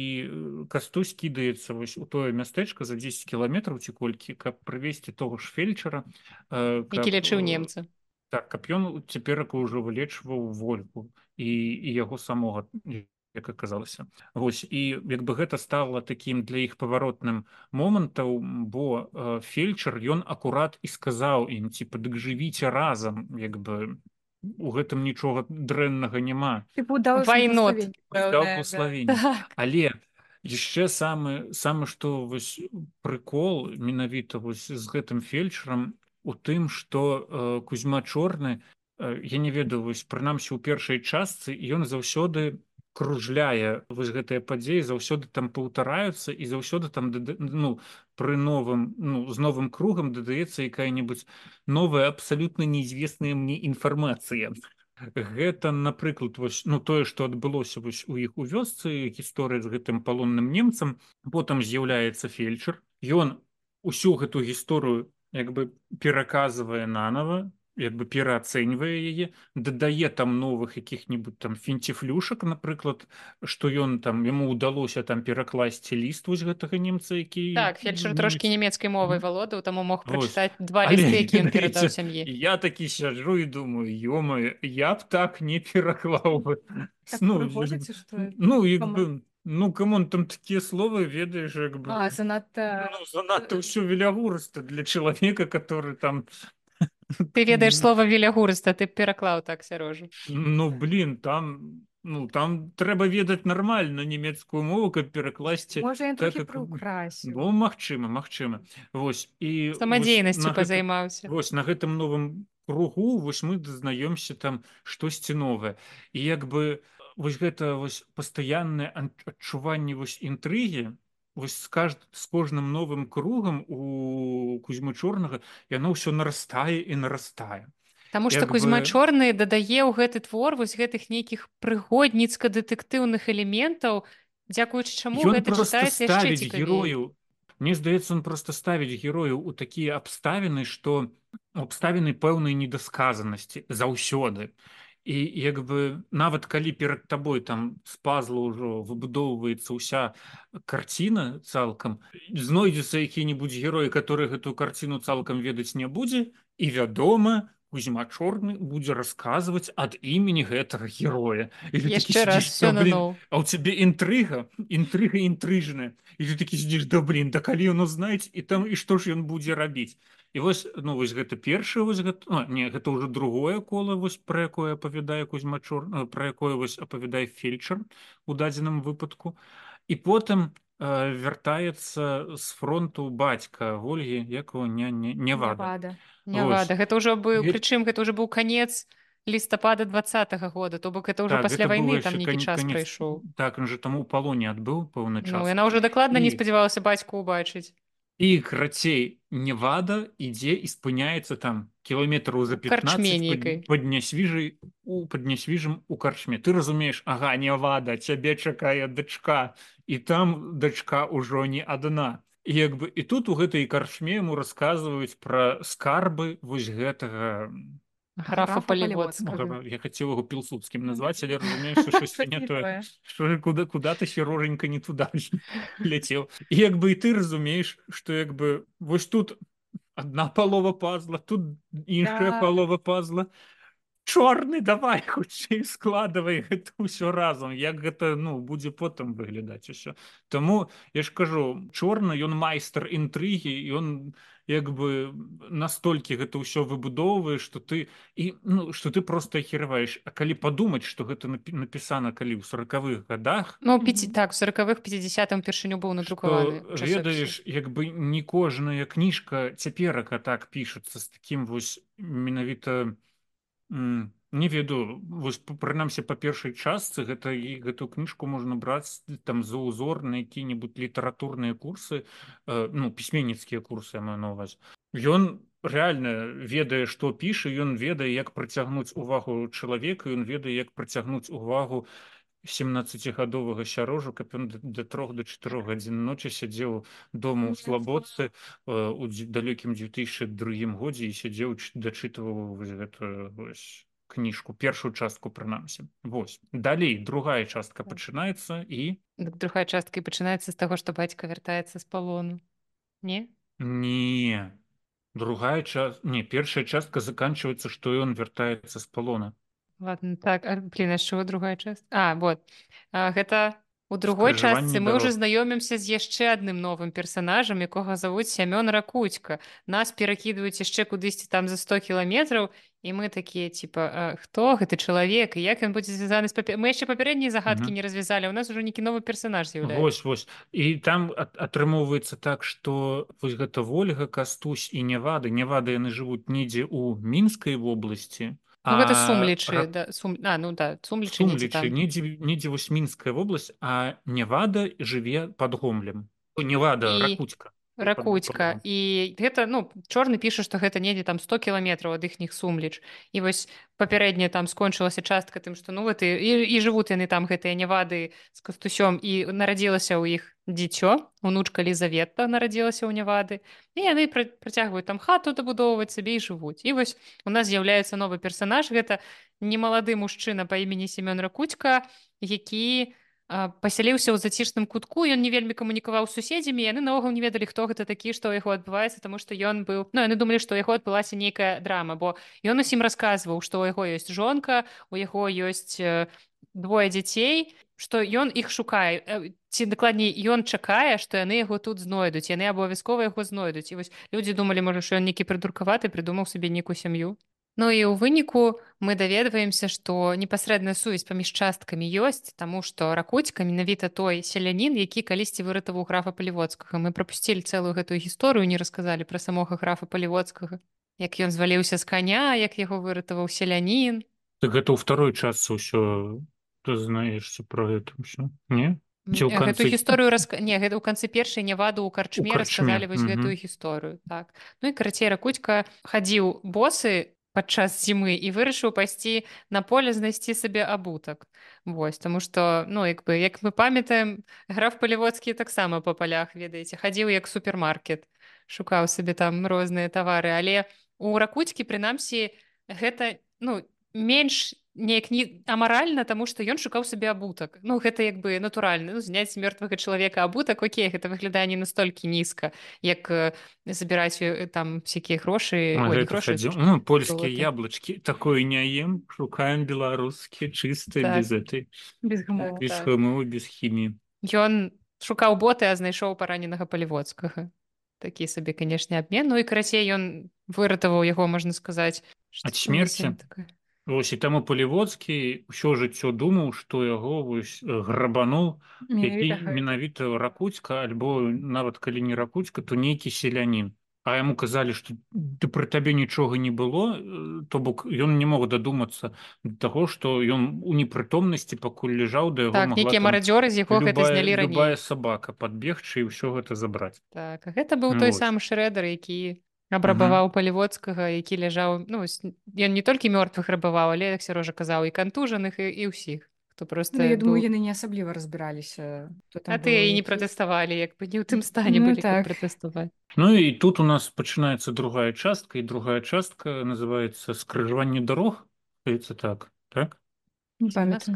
кастусь кідаецца вось у тое мястэчка за 10 кіламетраў ці колькі каб прывесці того ж фельчара э, які лічыў немца. так каб ён цяперака ўжо вылечваў вольку і, і яго самога як аказалася Вось і як бы гэта стала такім для іх паваротным момантаў бо э, фельчар ён акурат і сказаў ім ці падык жывіце разам як бы у гэтым нічога дрэннага няма. Але яшчэ самы самы што вось прыкол менавіта вось з гэтым фельчарам у тым што э, кузьма чорны э, я не ведаю вось прынамсі ў першай частцы ён заўсёды кружляе вось гэтыя падзеі заўсёды там паўтараюцца і заўсёды там ну пры новым ну з новым кругам дадаецца якая-небудзь новая абсалютна неізвестная мне інфармацыя. Гэта напрыклад вось ну тое што адбылося вось у іх у вёсцы гісторыя з гэтым палонным немцам. Потым з'яўляецца фельчар. Ён усю гэту гісторыю як бы пераказвае нанова як бы пераацэньвае яе дадае там новых якіх-нибудь там фінціфлюшак напрыклад што ён там яму ўдалося там перакласці ліст вось гэтага немца які так фельчар трошки нямецкай мовай валодаў таму мог прочытаць два лісты які ён перадаў сям'і я такі сяджу і думаю ёмаю я б так не пераклаў бы. Так, ну, ну як бы Ну камон там такія словы ведаеш як бы занадта ну, занадта ўсё велягурста для чалавека который там ты ведаеш слова велягурыста ты пераклаў так сярожу ну блин там ну там трэба ведаць нармальна нямецкую мову каб перакласці так, как... ну, Мачыма Мачыма Вось і самадзейнасцю пазаймаўся Вось на гэтым новым кругу вось мы дазнаёмся там штосьці новае. І як бы вось гэта вось пастаяннае адчуванне вось інтрыгі вось з кажд з кожным новым кругам у кузьмы чорнага яно ўсё нарастае і нарастае. Таму што кузьма бы... чорны дадае ў гэты твор вось гэтых нейкіх прыгодніцка-дэтэктыўных элементаў дзякуючы чаму герою Мне здаецца он просто ставіць герою у такія абставіны што абставіны пэўнай недасказанасці заўсёды і як бы нават калі перад табой там з пазла ўжо выбудоўваецца ўся карціна цалкам знойдзецца які-небудзь герой который гэтую карціну цалкам ведаць не будзе і вядома кузьма чорны будзе расказваць ад імені гэтага героя. Яшчэ раз все а у цябе інтрыга інтрыга інтрыжная і ты такі сидзіш да блин да калі яно знаць і там і што ж ён будзе рабіць і вось ну вось гэта першае вось гэта а, не гэта ўжо другое кола вось пра якое апавядае кузьма чор пра якое вось апавядае фельчар у дадзеным выпадку. І потым э, вяртаецца з фронту бацька ольгі якого не не не вада. Не вада гэта ўжо быў прычым гэта ўжо быў канец лістапада двадцатого года то бок это ўжо так, пасля войны там нейкі час прайшоў. так он же таму палоне адбыў пэўны час. ну, яна ўжо дакладна і... не спадзявалася бацьку ўбачыць і крацей невада ідзе і спыняецца там кіламетраў за паднясвіжай у паднясвіжам у карчме ты разумееш ага невада цябе чакае дачка і там дачка ўжо не адна як бы і тут у гэтай карчме яму расказваюць пра скарбы вось гэтага графа поліводскага я хацеў яго пілсудскім назваць але разумееш не тое куда куда ты сіроженька не туда ляцеў як бы і ты разумееш што як бы вось тут одна палова пазла тут іншая палова пазла чорны давай хутчэй складывай гэта ўсё разам як гэта ну будзе потым выглядаць усё Таму я ж кажу чорны ён майстар інтрыгі ён як бы настолькі гэта ўсё выбудоўвае што ты і ну што ты просто ахіраваеш А калі падумаць што гэта напісана калі ў сорокавых годах ну 5 так сорокавых 50 упершыню быў надрукаваны ведаеш як бы не кожная кніжка цяперака так пішацца з такім вось менавіта не ведаю вось прынамсі па першай частцы гэта і гэтую кніжку можна браць там за ўзор на які-небудзь літаратурныя курсы э, ну пісьменніцкія курсы маю новаць ён реально ведае што піша ён ведае як прыцягнуць увагу чалавека ён ведае як прыцягнуць увагу 17гадовага сярожу каб ён да трох до чатырох гадзін ночы сядзеў дома ў слабодцы э, у далёкім 2002 годзе і сядзеў дачытываў гэтую кніжку першую частку прынамсі. Вось. Далей другая частка пачынаецца і так, другая частка і пачынаецца з таго што бацька вяртаецца з палону. Не? Не. Другая час не першая частка заканчивается што ён вяртаецца з палона ладно так блин яшчэ другая часть? А вот. А, гэта у другой частцы мы уже знаёмімся з яшчэ адным новым персонажам якога завуць сямён ракуцька нас перакідваюць яшчэ кудысьці там за 100 кіламетраў і мы такія типа хто гэты чалавек і як ён будзе звязаны з папе... мы яшчэ папярэднія загадкі не развязалі у нас уже нейкі новы персонаж вось вось. І там атрымоўваецца так что вось гэта ольга кастусь і невады невады яны жывуць недзе ў мінскай вобласці Ну, гэта сумлічы ра... да, сум... а, ну да сумлічы, сумлічы там... недзе недзе вось мінская вобласць а невада жыве под гомлем. Невада і... ракуцька ракуцька і гэта ну чорны піша што гэта недзе там 100 кіламетраў ад іхніх сумліч. І вось папярэдняя там скончылася частка тым што ну ты і, і жывуць яны там гэтыя невады з кастусём і нарадзілася ў іх дзіцё унучка лізавета нарадзілася ў невады і яны працягваюць там хату дабудоўваць сабе і жывуць. І вось у нас з'яўляецца новы персанаж. Гэта немалады мужчына па імені семён ракуцька які у пасяліўся ў зацішным кутку ён не вельмі камунікаваў суседзямі яны наогул не ведалі хто гэта такі што яго адбываецца таму што ён быў ну яны думалі што яго адбылася нейкая драма бо ён усім расказваў што ў яго ёсць жонка у яго ёсць двое дзяцей што ён іх шукае. Ці дакладней ён чакае што яны яго тут знойдуць яны абавязкова яго знойдуць. І вось людзі думалі можа што ён нейкі прыдуркаваты прыдумаў сабе нейкую сям'ю Ну і ў выніку мы даведваемся, што непасрэдная сувязь паміж часткамі ёсць, таму што ракуцька менавіта той селянін, які калісьці выратаваў графа паліводскага. Мы прапусцілі цэлую гэтую гісторыю, не расказалі пра самога графа паліводскага, як ён зваліўся з каня, як яго выратаваў селянін. Так гэта ў второй частцы ўсё ты знаешся про гэта ўсё не гэтую гісторыю рас... не гэта ў канцы першай няваду ў карчме расказалі вось гэтую гісторыю так ну і карацей ракуцька хадзіў босы падчас зімы і вырашыў пайсці на поле знайсці сабе абутак Вось таму што ну як бы як мы памятаем граф паліводскі таксама па палях ведаеце. Хадзіў як супермаркет шукаў сабе там розныя тавары але у ракуцькі прынамсі гэта ну менш неяк не амаральна таму што ён шукаў сабе абутак ну гэта як бы натуральна ну, зняць мёртвага чалавека абутак Окей гэта выглядае не настолькі нізка як забіраць э, там всякія грошы ну, польскія яблычкі такое не ем. Шукаем беларускі чысты так. без этой без так, без, так. без хіміі ён шукаў боты а знайшоў параненага паліводскага такі сабе канешне абмен ну і карацей ён выратаваў яго можна сказаць ад смерці такая Вось і таму паліводскі ўсё жыццё думаў што яго вось грабануў менавіта ракуцька альбо нават калі не ракуцька то нейкі селянін а яму казалі што ты пры табе нічога не было то бок ён не мог дадумацца таго што ён у непрытомнасці пакуль ляжаў да так, нейкія марадзёры з яго гэта знялі ранее сабака падбегчы і ўсё гэта забраць так гэта быў той вот. сам шрэдер які абрабаваў паліводскага які ляжаў ну ён не толькі мёртвых рабаваў але як сярожа казаў і кантужаных і, і ўсіх хто просто ну, я думаю яны не асабліва разбіраліся а ты і не пратэставалі як бы не ў тым стане ну, так. пратэставаць. Ну і тут у нас пачынаецца другая частка і другая частка называется скрыжаванне дарог даецца так так? Можна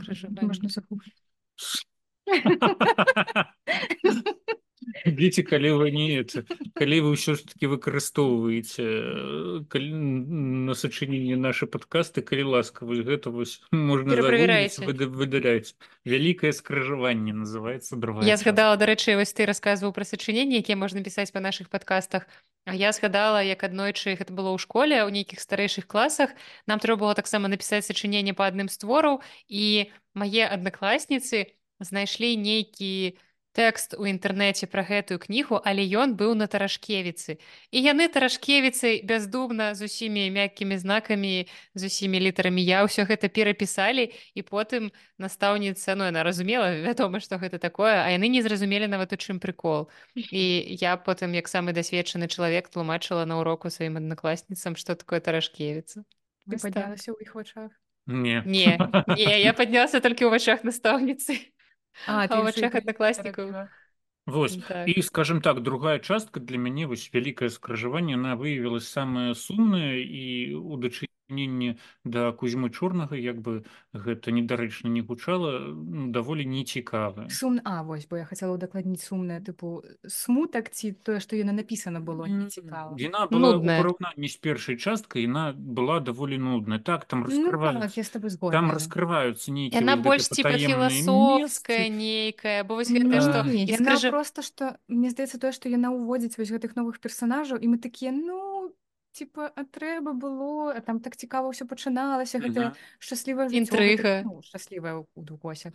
Дзеці калі вы не это калі вы ўсё ж таки выкарыстоўваеце на сачыненне наши подкасты калі ласка вось гэта вось можна выдаляць вялікае скрыжаванне называется другая я згадала дарэчы вось ты расказваў пра сачыненне якія можна пісаць па наших подкастах. А я згадала як аднойчы гэта было ў школе ў нейкіх старэйшых класах нам трэба было таксама напісаць сачыненне па адным з твораў і мае аднакласніцы знайшлі нейкі тэкст у інтэрнэце пра гэтую кнігу але ён быў на таражкевіцы і яны таражкевіцы бяздумна з усімі мяккімі знакамі з усімі літарамі я ўсё гэта перапісалі і потым настаўніца ну яна разумела вядома што гэта такое а яны не зразумелі нават у чым прыкол. І я потым як самы дасведчаны чалавек тлумачыла на уроку сваім аднакласніцам што такое таражкевіца паднялася ў іх вачах? Не. Не, не, я паднялася толькі ў вачах настаўніцы. А, А вачах аднакласнікаў. Вось Так. і скажем так другая частка для мяне вось вялікае скрыжаванне она выявілась самая сумная і у дачыненні да кузьмы чорнага як бы гэта недарэчна не гучала ну, даволі нецікавая Сум... А, вось, бо я хацела ўдакладніць сумнае, тыпу, смутак ці тое, што яна напісана было нецікава. Яна была параўнанні з першай часткай яна была даволі нудная. Так там Ну раскрываюцца так, я з табой там раскрываюцца нейкія Яна больш патаемныя філасофская нейкая, бо вось гэтае, што Не, яна скажа... просто што мне здаецца тое, што яна ўводзіць вось гэтых новых персанажаў і мы такія ну типа а трэба было там так цікава ўсё пачыналася гэтае Мгм. шчаслівае жыццё Інтрыга. ну, шчаслівая у двухосях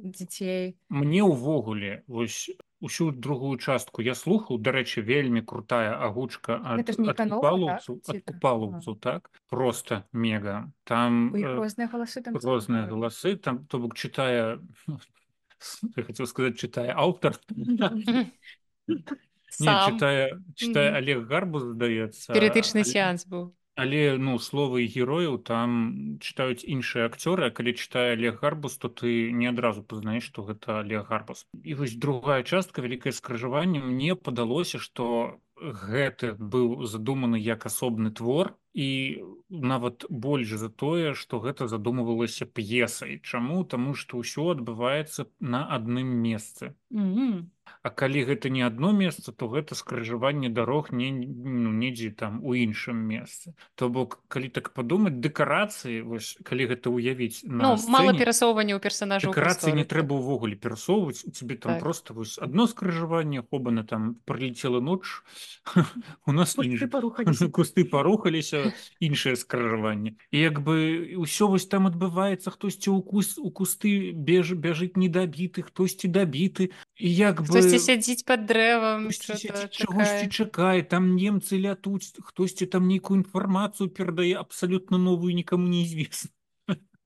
дзяцей Мне ўвогуле вось усю другую частку я слухаў дарэчы вельмі крутая агучка ад, Гэта ж не ад Іканова, купалаўцу так? Просто мега там э, розныя галасы там розныя галасы там то бок чытае я хацеў сказаць чытае аўтар не сам чытае чытае Мгм. Олег гарбус здаецца перыятычны але- сеанс быў. Але ну словы герояў там чытаюць іншыя акцёры калі чытае Олег гарбус то ты не адразу пазнаеш што гэта Олег гарбус і вось другая частка вялікае скрыжаванне мне падалося што гэты быў задуманы як асобны твор і нават больш за тое што гэта задумывалася п'есай чаму таму што ўсё адбываецца на адным месцы Мгм. А калі гэта не адно месца, то гэта скрыжаванне дарог не ну, недзе там у іншым месцы. То бок калі так падумаць дэкарацыі вось калі гэта ўявіць Ну, мала сцэне, перасоўвання ў персанажаў дэкарацыі не трэба ўвогуле перасоўваць у цябе там Так. просто вось адно скрыжаванне хобана там прылецела ноч у нас Кусты парухаліся. кусты парухаліся іншае скрыжаванне і як бы ўсё вось там адбываецца хтосьці ў кус у кусты беж бяжыць недабіты хтосьці дабіты і як бы Хтосьці сядзіць пад дрэвам, чагосьці чакае. там немцы лятуць хтосьці там нейкую інфармацыю перадае абсалютна новую нікому неізвестна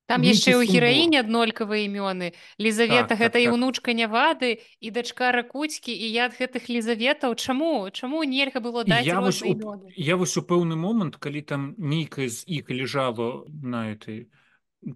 Там яшчэ ў гераіні аднолькавыя імёны. Лізавета Так, гэта так, і так. ўнучка нявады і дачка ракуцькі і я ад гэтых лізаветаў чаму чаму нельга было даць я вось у, я вось у пэўны момант калі там нейкая з іх лежала на этой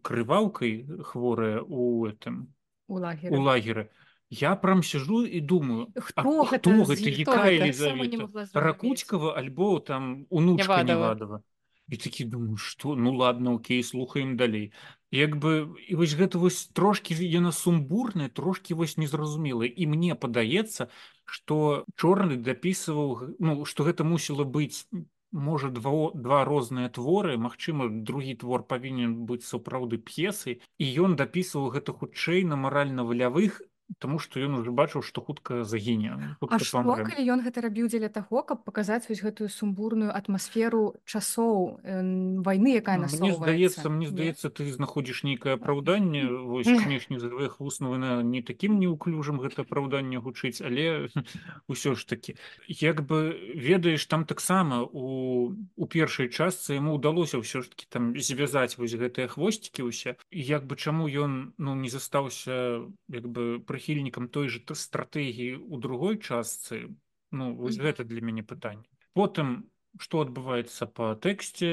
крываўкай хворая у этом у у лагеры. Я прям сижу і думаю Хто а гэта хто гэта якая гэта? Елизавета? Зразумець. ракуцькава альбо там унучка Нявадова. невадова і такі думаю что? Ну ладно окей слухаем далей як бы і вось гэта вось трошки яна сумбурная трошки вось незразумелая і мне падаецца что чорны дапісваў г- ну что гэта мусіла быць можа два два розныя творы Магчыма другі твор павінен быць сапраўды п'есай і ён дапісваў гэта хутчэй на маральна-валявых Таму што ён уже бачыў што хутка загіне А што калі ён гэта рабіў дзеля таго, каб паказаць вось гэтую сумбурную атмасферу часоў э, вайны, якая мне насоўваецца? здаецца мне Не? здаецца ты знаходзіш нейкае апраўданне вось канешне з двоих вуснаў на не такім неуклюжым гэта апраўданне гучыць але ўсё ж таки як бы ведаеш там таксама у у першай частцы яму ўдалося ўсё ж таки там звязаць вось гэтыя хвосцікі ўсе і як бы чаму ён ну не застаўся як бы прыхільнікам той же стратэгіі у другой частцы ну вось гэта для мяне пытанне потым што адбываецца па тэксце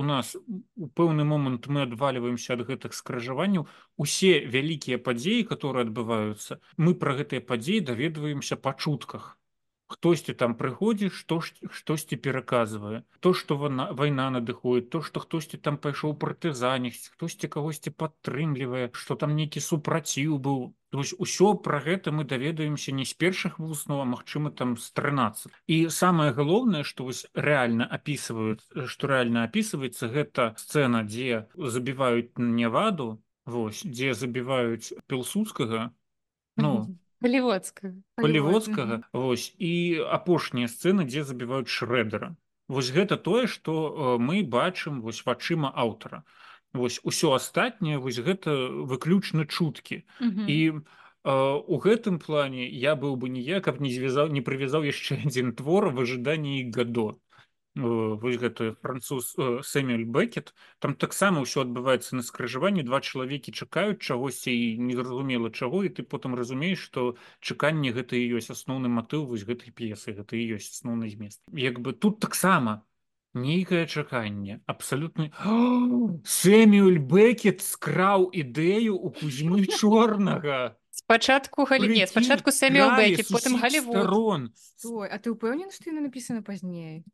у нас у пэўны момант мы адвальваемся ад гэтых скрыжаванняў усе вялікія падзеі которые адбываюцца мы пра гэтыя падзеі даведваемся па чутках. Хтосьці там прыходзіць што штосьці пераказвае. То што вона вайна надыходит то што хтосьці там пайшоў партызаніць хтосьці кагосьці падтрымлівае што там нейкі супраціў быў То есть усё пра гэта мы даведаемся не з першых вуснаў а магчыма там з 13 і самае галоўнае што вось рэальна опісваюць што рэальна опісваецца гэта сцэна дзе забіваюць няваду вось дзе забіваюць пілсудскага ну Паліводскага. паліводскага вось і апошняя сцэна дзе забіваюць шрэдера. Вось гэта тое што мы бачым вось вачыма аўтара вось усё астатняе вось гэта выключна чуткі. Мгм. і у гэтым плане я быў бы ніяк каб не звязаў не прывязаў яшчэ адзін твор в ожидании гадо. Вось гэты француз сэмюль бекет там таксама ўсё адбываецца на скрыжаванні два чалавекі чакаюць чагосьці і незразумела чаго і ты потым разумееш што чаканне гэта і ёсць асноўны матыў вось гэтай п'есы гэта і ёсць асноўны змест. Як бы тут таксама нейкае чаканне абсалютны сэмюль бекет скраў ідэю у кузьмы чорнага спачатку галіне спачатку сэмюль бекет потым галівон а ты ўпэўнен што яна напісана пазней?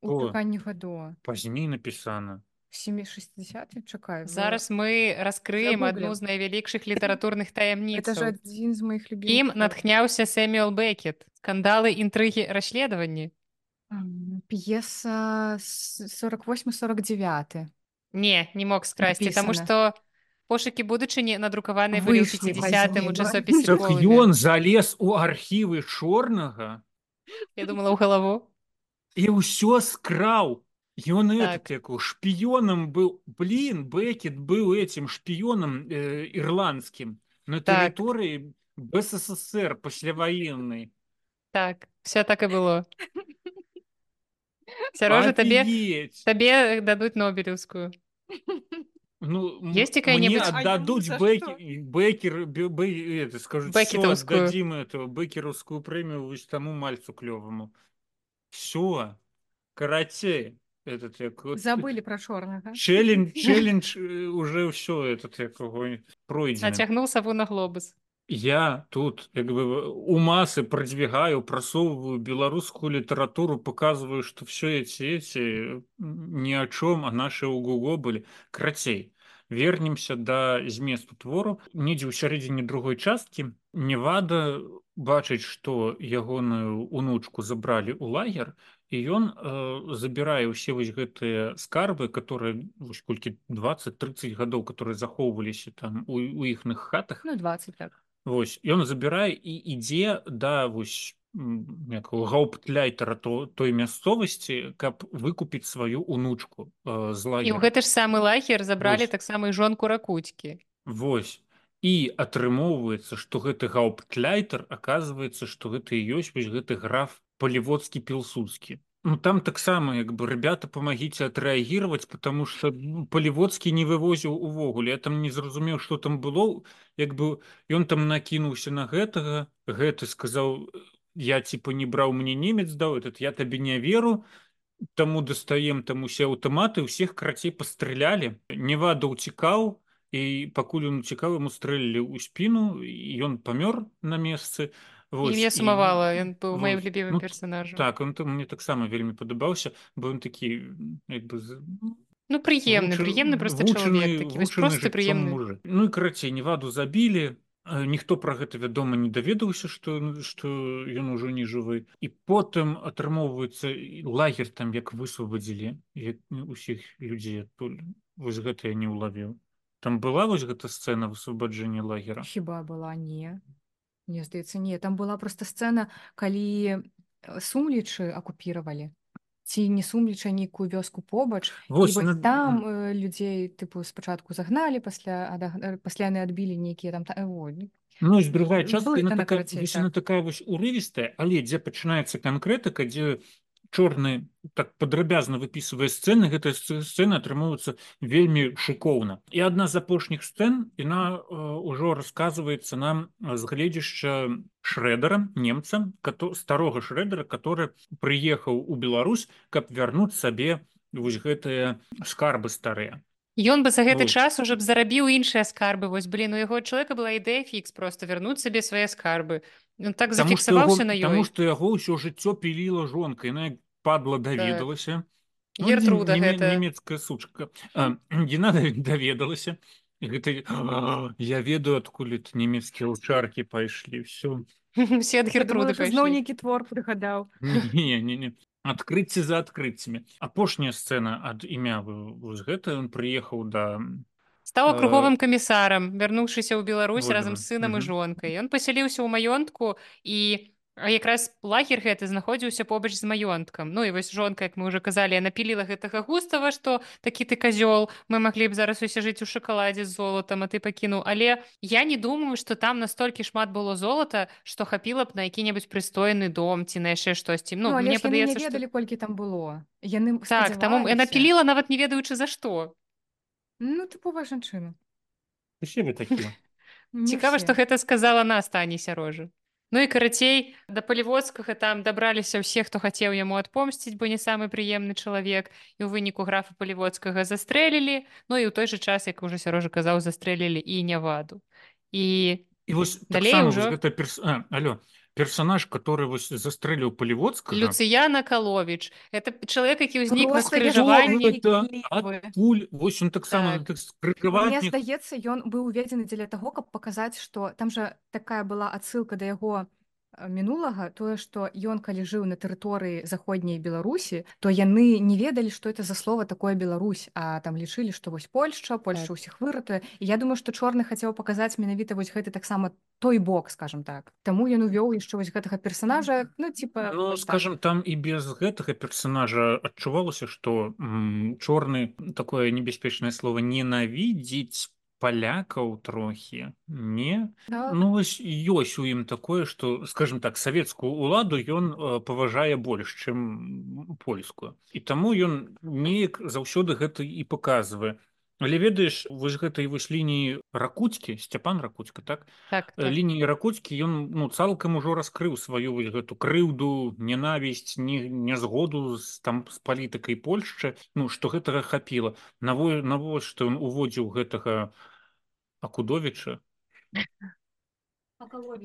Каханне гадо. Пазней напісана. 760 чакаю зараз мы раскрыем адну з найвялікшых літаратурных таямніц адзін з моих любім натхняўся сэмюэл бекет скандалы інтрыгі расследаванні п'еса 48 49 не не мог скрасці таму што пошукі будучыні надрукаваныя былі у часопісе ён залез у архівы чорнага я думала ў галаву і ўсё скраў ён так. як шпіёнам быў блин бекет быў этим шпіёнам э, ірландскім на тэрыторыі так. бССР пасляваеннай так все так і было сярожа табе табе дадуць нобелеўскую Ну, есть какая-нибудь отдадут бекер скажу дадим эту бекеровскую премию вось тому мальцу клёвому. Все карацей этот як забыли про чорнага челлендж челлендж уже все этот якого пройдзе нацягнул саву на глобус я тут як бы у масы продвигаю прасоўваю беларускую літаратуру показываю что все эти эти ни о чем а наши у гуго были. Крацей вернемся до зместу твору. Недзе ў сярэдзіне другой часткі невада бачыць што ягоную унучку забралі ў лагер і ён э, забірае ўсе вось гэтыя скарбы которые колькі 20-30 гадоў которые захоўваліся там у, у іхных хатах ну, 20 так Вось ён забірае і ідзе да вось гауптляйтера то той мясцовасці каб выкупіць сваю унучку э, з лагер. гэты ж самы лагер забралі таксама і жонку ракуцькі. Вось. І атрымоўваецца што гэты гауптляйтер аказваецца што гэта і ёсць вось гэты граф паліводскі пілсудскі ну там таксама як бы ребята помогіце адрэагировать потому что ну, паліводскі не вывозіў увогуле. Я там не зразумеў что там было. Як бы ён там накінуўся на гэтага. Гэты сказаў я типа не браў мне немец даў этот я табе не веру таму дастаем там усе аўтаматы ўсіх карацей пастралялі невада ўцікаў і пакуль ён цікавы ему стрэлілі ў спіну ён памёр на месцы я сумавала ён быў маім любімым ну, персонажам так он там мне таксама вельмі падабаўся бо ён такі як бы ну прыемны прыемны просто прыемны ну і карацей неваду забілі ніхто пра гэта вядома не даведаўся што што ён ужо не жывы. І потым атрымоўваецца лагер там як высвабадзілі усіх людзей адтуль. Вось гэта я не ўлавіў. Там была вось гэта сцэна высвабаджэння лагера? Хіба была? Не мне здаецца не там была просто сцэна калі сумлічы акупіравалі ці не сумліча нейкую вёску побач вось, на... там э, людзей тыпу спачатку загналі пасля пасля яны адбілі нейкія там та... Ну, другая частка такая, так. такая вось урывістая але дзе пачынаецца канкрэтыка дзе чорны так падрабязна выпісвае сцэны гэтая сцэна атрымоўваецца вельмі шыкоўна і адна з апошніх сцэн яна ўжо э, расказваецца нам з гледзяшча шрэдара немца старога шрэдара который прыехаў у Беларусь каб вярнуць сабе вось гэтыя скарбы старыя. Ён бы за гэты вот. час уже б зарабіў іншыя скарбы. Вось блин у яго чалавека была ідэя фікс просто вярнуць сабе свае скарбы Ён так зафіксаваўся на ёй што яго ўсё жыццё піліла жонка яна падла даведалася так. Гертруда ну, гэта... нямецкая сучка. Гена даведалася гэта я ведаю адкуль нямецкія лчаркі пайшлі все все ад гертруды зноў нейкі твор прыгадаў не не не адкрыцці за адкрыццямі апошняя сцэна ад імя вось гэта ён прыехаў да стаў круговым камісарам вярнуўшыся ў Беларусь разам з сынам і жонкай ён пасяліўся ў маёнтку і якраз лагер гэты знаходзіўся побач з маёнткам Ну і вось жонка як мы уже казалі напіліла гэтага густава што такі ты казёл мы маглі б зараз усе жыць у шакаладзе з золатам а ты пакінуў але я не думаю что там настолькі шмат было золата што хапіла б на які-небудзь прыстойны дом ці на яшчэ штосьці. Ну, Ну, мне падаецца што... ведалі, колькі там было. Яны так таму яна спадзяваліся. піліла нават не ведаючы за што Ну, тыповая жанчына. Усе вы такія. Не цікава ўсе. што гэта сказала на стане сярожа Ну і карацей да паліводскага там дабраліся ўсе хто хацеў яму адпомсціць бо не самы прыемны чалавек і ў выніку графа паліводскага застрэлілі Ну і ў той жа час як уже сярожа казаў застрэлілі і няваду і І вось Далей ужо- вось гэта перс... а, алло персонаж который вось застрэліў паліводскага Люцыяна каловіч это чалавек які ўзнік на скрыжаванні думала, гэта Лівы. адкуль вось он таксама Так. так. Мне скрыжаванні здаецца, ён быў уведзены дзеля таго, каб паказаць, што там жа такая была адсылка да яго мінулага, тое, што ён калі жыў на тэрыторыі заходняй Беларусі, то яны не ведалі, што это за слова такое Беларусь, а там лічылі, што вось Польшча, Польша Так. ўсіх выратуе. І я думаю, што чорны хацеў паказаць менавіта вось гэты таксама той бок, скажем так. Таму ён увёў яшчэ вось гэтага персонажа, ну типа Ну, вось так. скажем, там і без гэтага персонажа адчувалася, што чорны такое небяспечнае слово ненавідзець палякаў трохі не. Так. ну вось ёсць у ім такое што скажем так савецкую уладу ён э, паважае больш чым польскую. І таму ён неяк заўсёды гэта і паказвае. Але ведаеш вось гэтай вось лініі ракуцькі сцяпан ракуцька так? Так, Э, так. лініі ракуцькі ён ну цалкам ужо раскрыў сваю вось гэту крыўду ненавісць не нязгоду з там з палітыкай польшчы ну што гэтага хапіла. Наво навошта ён уводзіў гэтага акудовіча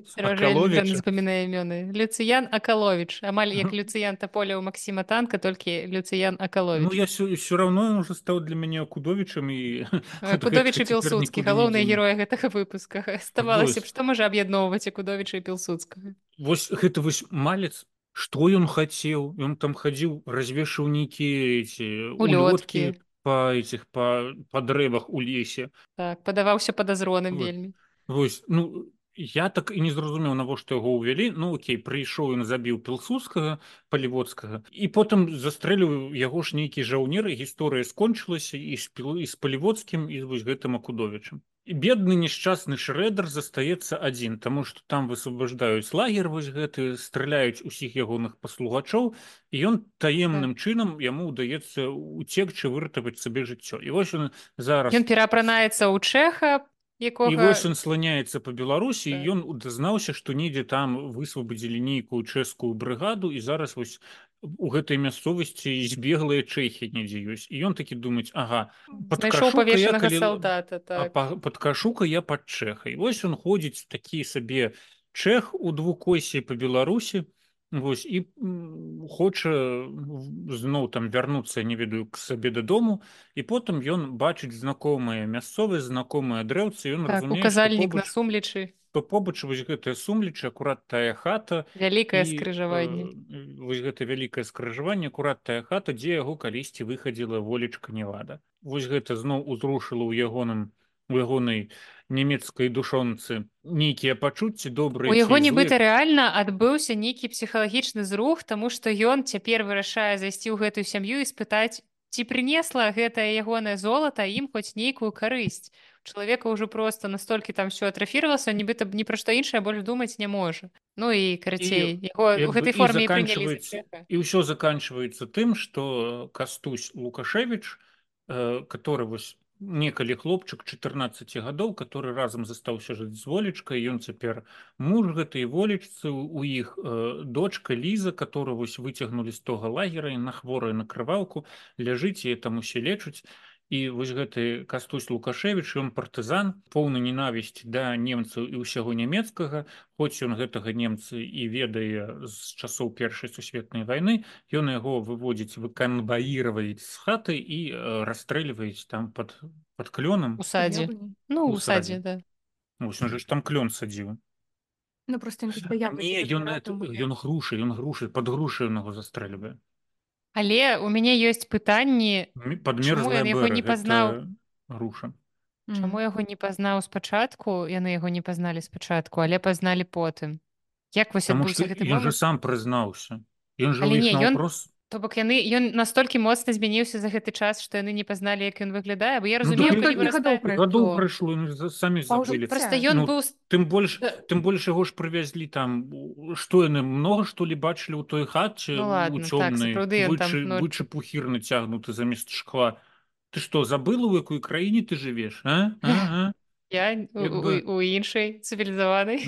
Сярожа Акаловіча. не запамінае імёны Люцыян Акаловіч амаль як Люцыян Таполя ў Максіма танка толькі Люцыян ну Акаловіч я все равно уже стаў для мяне акудовічам і ад Кудовіч і гэтага цяпер Пілсудскі нікуды не галоўныя героі гэтага выпуска. Ставалася б што можа аб'ядноўваць і Кудовіча і Пілсудскага вось гэта вось малец што ён хацеў ён там хадзіў развешаў нейкія эти Улёткі. Па этих па па дрэвах у лесе так падаваўся падазроным Вот. вельмі Вось ну я так і не зразумеў навошта яго ўвялі ну окей прыйшоў ён забіў пілсудскага паліводскага і потым застрэліў яго ж нейкі жаўнер і гісторыя скончылася і і з паліводскім і вось гэтым акудовічам бедны несчасны шрэдер застаецца адзін таму што там высвобождаюць лагер вось гэты страляюць усіх ягоных паслугачоў і ён таемным чынам яму ўдаецца уцекчы выратаваць сабе жыццё і вось ён зараз Ён пераапранаецца ў чэха якога вось ён сланяецца па Беларусі Так. і ён дазнаўся, што недзе там высвабадзілі нейкую чэшскую брыгаду і зараз вось у гэтай мясцовасці збеглыя чэхі недзе ёсць і ён такі думаць ага падкашу-ка калі- салдата а так па- падкашу-ка я пад чэхай. Вось ён ходзіць такі сабе чэх у двукосе па Беларусі Вось і хоча зноў там вярнуцца не ведаю к сабе дадому і потым ён бачыць знакомыя мясцовыя знакомыя дрэўцы ён так разумее, указальнік на побач- сумлечы то побач вось гэтая сумлечы акурат тая хата вялікае скрыжаванне. э, вось гэта вялікае скрыжаванне акурат тая хата дзе яго калісьці выхадзіла волечка невада вось гэта зноў узрушыла ў ягоным у ягонай нямецкай душонцы нейкія пачуцці добрыя У яго нібыта рэальна адбыўся нейкі псіхалагічны зрух таму што ён цяпер вырашае зайсці ў гэтую сям'ю і спытаць ці прынесла гэтае ягонае золата ім хоць нейкую карысць? Чалавека ўжо просто настолькі там все атрафіравалася нібыта ні пра што іншае больш думаць не можа. Ну і карацей яго у гэтай форме і ўсё заканчивается тым что кастусь лукашевич э, который вось некалі хлопчык 14 гадоў который разам застаўся жыць з волечкай ён цяпер муж гэтай волечцы у іх э, дочка ліза которую вось выцягнулі з тога лагера на хворая на крываўку ляжыць і там усе лечуць і вось гэты кастусь лукашевич ён партызан поўны ненавісці да немцаў і ўсяго нямецкага. Хоць ён гэтага немцы і ведае з часоў першай сусветнай вайны ён яго выводзіць выканбаіраваць з хаты і э, расстрэльваюць там под под клёнам. У садзе. Ну у садзе да. Вось он же ж там клён садзіў. Ну, просто не ён ён грушы ён грушы под грушы ён яго застрэльвае але у мяне ёсць пытанні ён яго не пазнаў? груша Мгм. Чаму яго не пазнаў спачатку яны яго не пазналі спачатку але пазналі потым як вось адбыўся гэты ён момант сам прызнаўся Ён жа ў не, ён- наўпрост то бок яны ён настолькі моцна змяніўся за гэты час што яны не пазналі як ён выглядае бо я Ну, разумею так калі некалькі гадоў прайшло. ну, самі забылі просто ён Ну, быў тым больш тым больш яго ж прывязлі там што яны многа што ли бачылі ў той хаце Ну у ладно, так, ён там, вычы, ну- пухір нацягнуты замест шкла ты што забыла у якой краіне ты жывеш а? А? А? я у, Як у, бы- у іншай цывілізаванай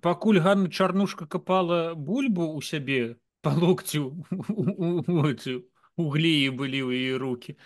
пакуль Ганна чарнушка капала бульбу у сябе па локцю у- у- у эти углеі былі ў яе руки.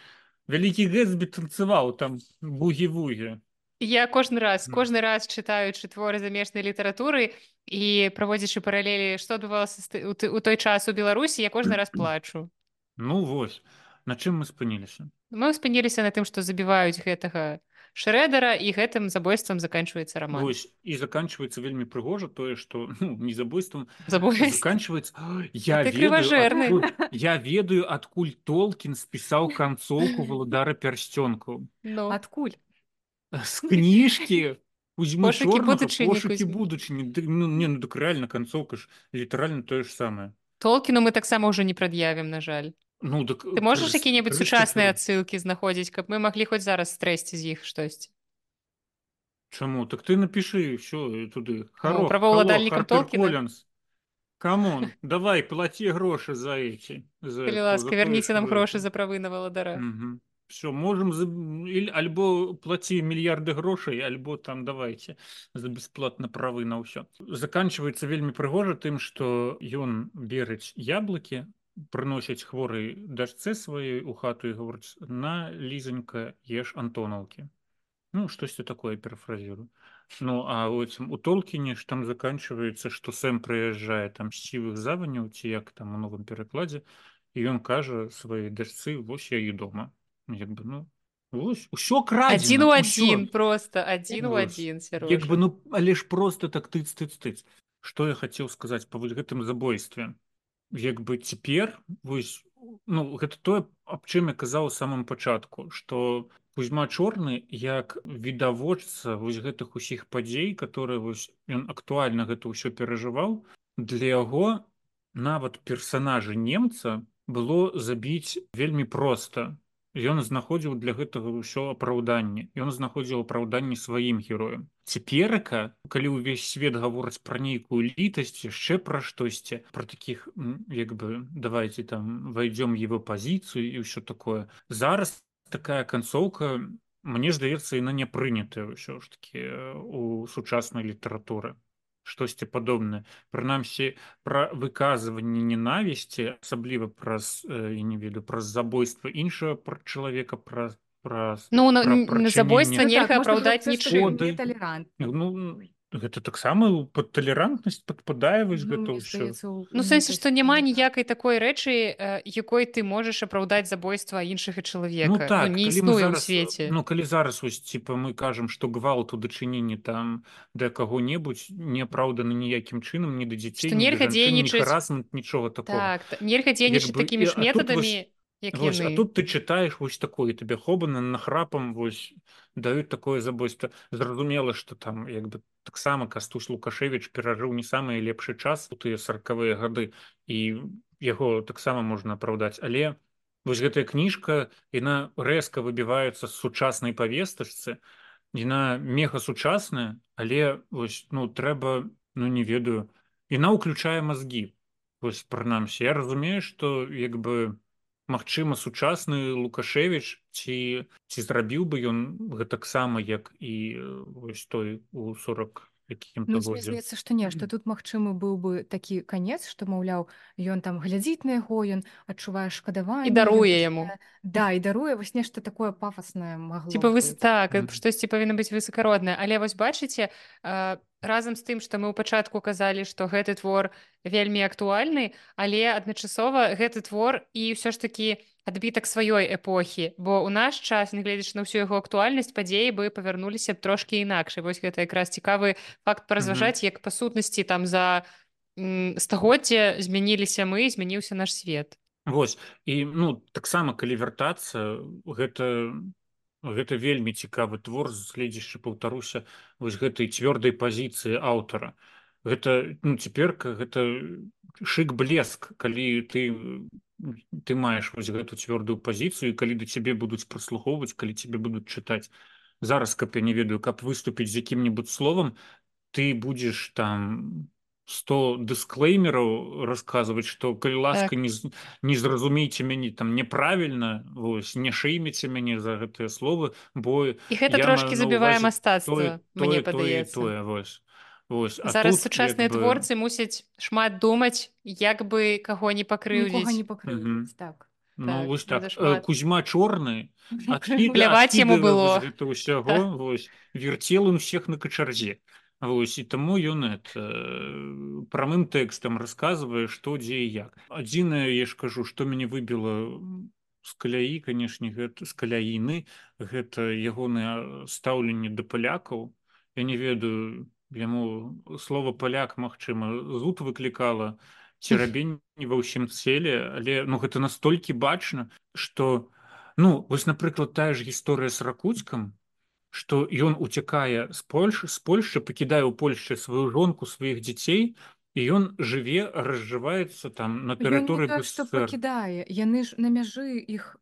Вялікі гэтсбі танцаваў там бугі-вугі Я кожны раз Мгм. кожны раз чытаючы творы замежнай літаратуры і праводзячы паралелі што адбывалася з ты- у ты- у той час у беларусі я кожны раз плачу. Ну вось на чым мы спыніліся мы спыніліся на тым што забіваюць гэтага шрэдара і гэтым забойствам заканчваецца роман Вось і заканчваецца вельмі прыгожа тое што ну, не забойствам забойство заканчваецца я крыважэрны. я ведаю адкуль толкін спісаў канцоўку валадара пярсцёнку ну, Адкуль? з кніжкі узьму Пошукі будучыні, пошукі будучыні ну, не ну так рэальна канцоўка ж літаральна тое ж самае толкіну мы таксама ўжо не прад'явім на жаль ну так ты можаш які-небудзь сучасныя адсылкі знаходзіць каб мы маглі хоць зараз стрэсці з іх штосьці Чаму так ты напішы ўсё туды Ну, праваўладальнікам Толкіна? Камон давай плаці грошы за эти за калі ласка за вярніце нам што грошы за правы на валадара все можем за... альбо плаці мільярды грошай альбо там давайте за бесплатна правы на ўсё заканчивается вельмі прыгожа тым что ён берыць яблыкі прыносяць хворай дачцэ сваёй у хату і гаворыць на лізанька еш антонаўкі ну штосьці такое парафразірую ну а этим у толкіне ж там заканчивается что сэм прыязджае там з сівых заваняў ці як там у новым перакладзе і ён кажа сваёй дачцы вось я і дома як бы ну вось усё крадзена адзін у усё. адзін просто адзін у адзін як бы ну але ж просто так тыц тыц тыц. Что я хацеў сказаць па вось гэтым забойстве як бы цяпер вось ну гэта тое аб чым я казаў у самым пачатку что Кузьма чорны як відавочца вось гэтых усіх падзей которые вось ён актуальна гэта ўсё перажываў для яго нават персонажы немца было забіць вельмі проста ён знаходзіў для гэтага ўсё апраўданне. Ён знаходзіў апраўданне сваім героем. Цяперака калі ўвесь свет гаворыць пра нейкую літасць яшчэ пра штосьці про таких м, як бы давайте там войдем его пазіцыю і ўсё такое. Зараз такая канцоўка мне здаецца яна не прынятая ўсё ж таки э, у сучаснай літаратуры штосьці падобнае прынамсі пра выказванне ненавісці асабліва праз э, я не ведаю праз забойства іншага пра чалавека праз праз ну на, пра на забойства Ну нельга апраўдаць нічым неталерант. ну гэта таксама пад талерантнасць падпадае вось Ну, гэта ўсё Ну сэнсе што няма не ніякай такой рэчы э, якой ты можаш апраўдаць забойства іншага чалавека Ну так, не калі мы існуе ў зараз, свеце Ну калі зараз вось типа мы кажам, што гвалт у дачыненні там да каго-небудзь не апраўданы ніякім чынам ні да дзяцей, нельга дзейнічаць. харасмент, нічога такога. так та- нельга дзейнічаць бы, такімі ж а тут метадамі як Вось, а яны? тут ты чытаеш вось такое табе хобана нахрапам вось даюць такое забойство. Зразумела што там як бы таксама кастусь лукашевич перажыў не самы лепшы час у тыя сороквыя гады і яго таксама можна апраўдаць. Але вось гэтая кніжка яна рэзка выбіваецца з сучаснай павестачцы яна мега сучасная але вось ну трэба ну не ведаю. Яна ўключае мазгі. Вось прынамсі. Я разумею што як бы Магчыма сучасны лукашевич ці ці зрабіў бы ён гэтаксама як і э, вось той у 40 якім Ну, здаецца што не што тут магчымы быў бы такі канец што маўляў ён там глядзіць на яго ён адчувае шкадаванне І даруе яму. да і даруе вось нешта такое пафаснае магло Типа вы быць. так штосьці павінна быць высакароднае. Але вось бачыце э, разам з тым што мы ў пачатку казалі што гэты твор вельмі актуальны але адначасова гэты твор і ўсё ж такі адбітак сваёй эпохі. Бо ў наш час нягледзячы на ўсю яго актуальнасць падзеі бы павярнуліся б трошкі інакш. Вось гэта якраз цікавы факт паразважаць як па сутнасці там за стагоддзе змяніліся мы змяніўся наш свет. Вось. І ну таксама калі вяртацца гэта гэта вельмі цікавы твор гледзячы паўтаруся вось гэтай цвёрдай пазіцыі аўтара. Гэта ну цяперка гэта шик блеск калі ты ты маеш вось гэту цвёрдую пазіцыю калі да цябе будуць праслухоўваць калі тебе будуць чытаць. Зараз каб я не ведаю каб выступіць з якім-небудзь словам ты будзеш там 100 дысклеймераў расказваць што калі ласка так. не, не зразумейце мяне там няправільна вось не шэйміце мяне за гэтыя словы бо і гэта трошки забівае мастацтва мне падаецца тое, тое, вось Вось, зараз тут, сучасныя бы... творцы мусяць шмат думаць як бы каго не пакрыўдзіць. не пакрыўдзіць так Ну, так, вось так. Шмат... кузьма чорны пляваць яму было. ўсяго верцел всех на качарзе Вось і таму ён это прамым тэкстам расказвае што дзе і як. Адзінае я ж кажу што мяне выбіла з каляі канешне гэта з каляіны гэта ягонае стаўленне да палякаў я не ведаю яму слова паляк магчыма зуд выклікала ці рабенне ва ўсім целе але ну гэта настолькі бачна что ну вось напрыклад тая ж гісторыя с ракуцкам что ён уцякае з польши з польши пакідае ў польльше сваю жонку сваіх дзяцей і ён жыве разжываецца там на тэрыторыі пакідае яны ж на мяжы іх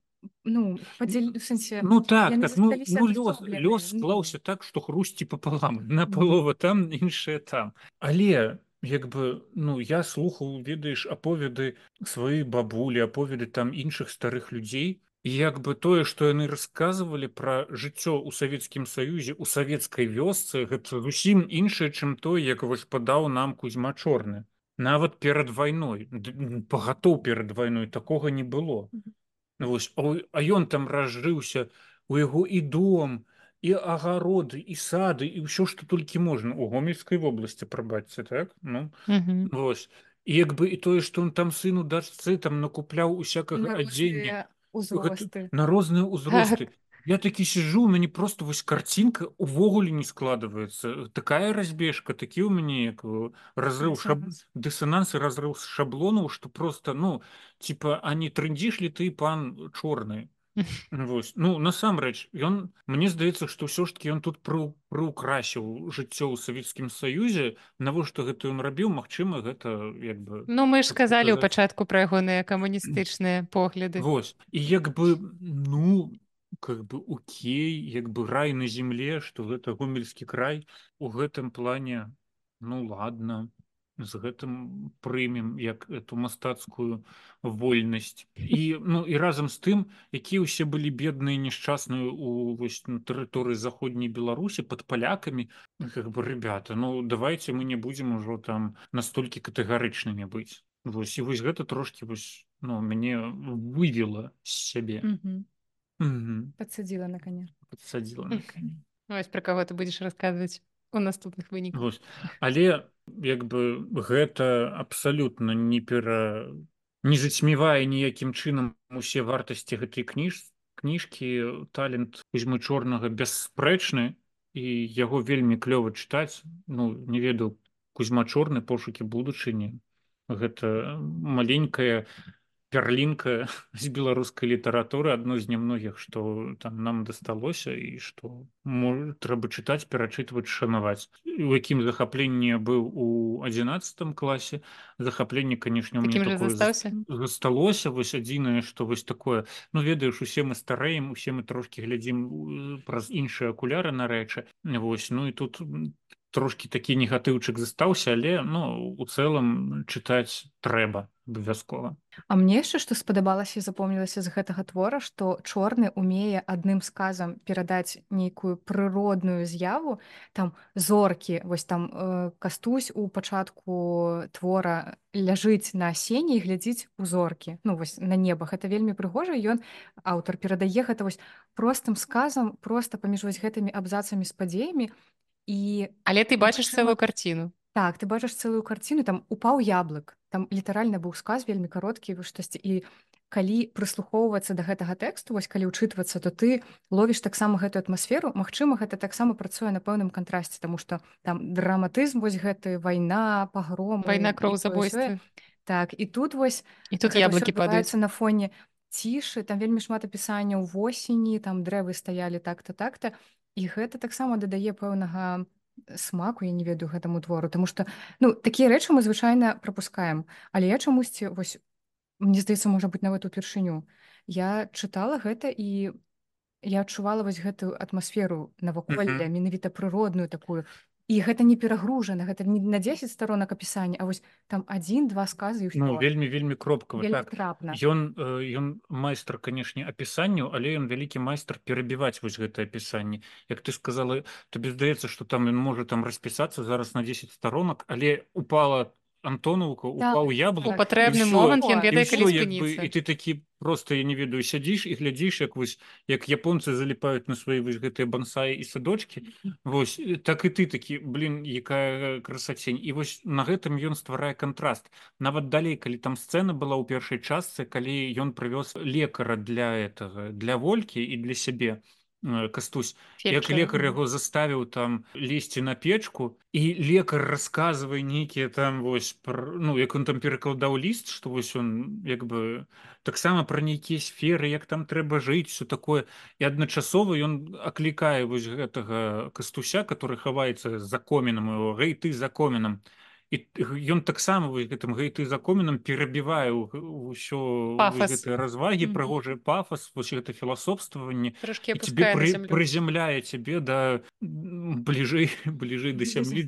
ну падзель сэнсе ну так так ну, ну лёс лёс склаўся так што хрусці папалам на палова там іншае там. Але як бы ну я слухаў ведаеш аповеды сваёй бабулі аповеды там іншых старых людзей як бы тое што яны расказвалі пра жыццё ў савецкім саюзе у савецкай вёсцы гэта зусім іншае чым той як вось падаў нам кузьма чорны. Нават перад вайной пагатоў перад вайной такога не было. Mm -hmm. Вось, а ён там разжыўся у яго і дом і агароды і сады і ўсё што толькі можна. У гомельскай вобласці прабачце так? Ну вось. І як бы і тое што он там сыну дачцы там накупляў усякага адзення на розныя ўзросты Я такі сижу у мяне просто вось карцінка увогуле не складывается. Такая разбежка такі у мяне як разрыв шаб... дысонанс разрыв шаблонаў что просто ну типа а не трындзіш ли ты пан чорны Вось. ну насамрэч ён мне здаецца што ўсё ж таки ён тут пры прыукрасіў жыццё ў савецкім саюзе навошта гэта ён рабіў Мачыма гэта як бы Ну мы ж сказалі ў пачатку пра ягоныя камуністычныя погляды. Вось і як бы ну как бы окей як бы рай на земле что гэта гомельскі край у гэтым плане ну ладно з гэтым прымем як эту мастацкую вольнасць і ну і разам з тым якія ўсе былі бедныя несчасныя у вось на тэрыторыі заходняй беларусі под палякамі как бы ребята ну давайте мы не будзем ужо там настолькі катэгарычнымі быць вось і вось гэта трошки вось ну мяне вывела з сябе. Подсадила на коня. Подсадила на коня. Вось пра каго ты будзеш расказваць у наступных выніках. Вось. Але як бы гэта абсалютна не пера не зацьмівае ніякім чынам усе вартасці гэтай кніж кніжкі талент кузьмы чорнага бясспрэчны і яго вельмі клёва чытаць ну не ведаю кузьма чорны пошукі будучыні гэта маленькая перлінка з беларускай літаратуры адно з нямногіх што там нам дасталося і што трэба чытаць перачытваць шанаваць у якім захапленні быў у адзінацатым класе захапленне канешне засталося вось адзінае што вось такое. Ну ведаеш усе мы старэем усе мы трошки глядзім праз іншыя акуляры на рэчы. Вось ну і тут трошки такі негатыўчык застаўся але ну у цэлым чытаць трэба абавязкова. А мне яшчэ што спадабалася запомнілася з гэтага твора што чорны умее адным сказам перадаць нейкую прыродную з'яву там зоркі вось там э, кастусь у пачатку твора ляжыць на асені і глядзіць у зоркі. Ну вось на небах. Это вельмі прыгожа ён аўтар перадае гэта вось простым сказам просто паміж вось гэтымі абзацамі з падзеямі і але ты бачыш цэлую карціну Так ты бачыш цэлую карціну там упаў яблык там літаральна быў сказ вельмі кароткі штосьці і калі прыслухоўвацца да гэтага тэксту вось калі ўчытвацца то ты ловіш таксама гэтую атмасферу. Мачыма гэта таксама працуе на пэўным кантрасце таму што там драматызм вось гэты вайна пагром вайна кроў забойствы так і тут вось і тут яблыкі падаюцца на фоне цішы там вельмі шмат апісанняў восені там дрэвы стаялі так-то так-то і гэта таксама дадае пэўнага смаку я не ведаю гэтаму твору тому что ну такія рэчы мы звычайна пропускаем але я чамусьці вось мне здаецца можа быть нават упершыню. Я чытала гэта і я адчувала вось гэтую атмасферу наваколля менавіта прыродную такую і гэта не перагружана гэта не на 10 сторонак апісання А вось там один-два сказы ну, вельмі вельмі кропка так. ён ён майстар канешне апісанню але ён вялікі майстар перабіваць вось гэтае апісанне Як ты сказала табе здаецца что там ён можа там распісацца зараз на 10 сторонок але упала там антонаўка упаў яблок патрэбны момант ён ведае і ты такі просто я не ведаю сядзіш і глядзіш як вось як японцы заліпаюць на свае вось гэтыя бансаі і садочки. Вось так і ты такі блин якая красацень і вось на гэтым ён стварае кантраст нават далей калі там сцэна была ў першай частцы калі ён прывёз лекара для этого для волькі і для сябе то Э, кастусь як лекар яго заставіў там лезці на печку і лекар расказвае нейкія там вось пр... ну як он там перакладаў ліст што вось он як бы таксама пра нейкія сферы як там трэба жыць все такое. І адначасова ён аклікае вось гэтага кастуся который хаваецца за комінам его гэй ты за комінам і ён таксама гэтым гэты закоменам перабівае ўсё развагі mm -hmm. прыгожыя пафас вось гэта філасофстваванне тебе пры, прызямляе цябе да бліжэй бліжэй да сям'і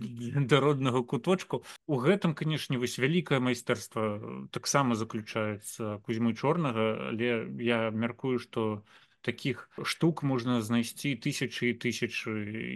да роднага куточку. У гэтым канешне вось вялікае майстэрства таксама заключаецца кузьмы чорнага але я мяркую что таких штук можна знайсці тысячи і тысячы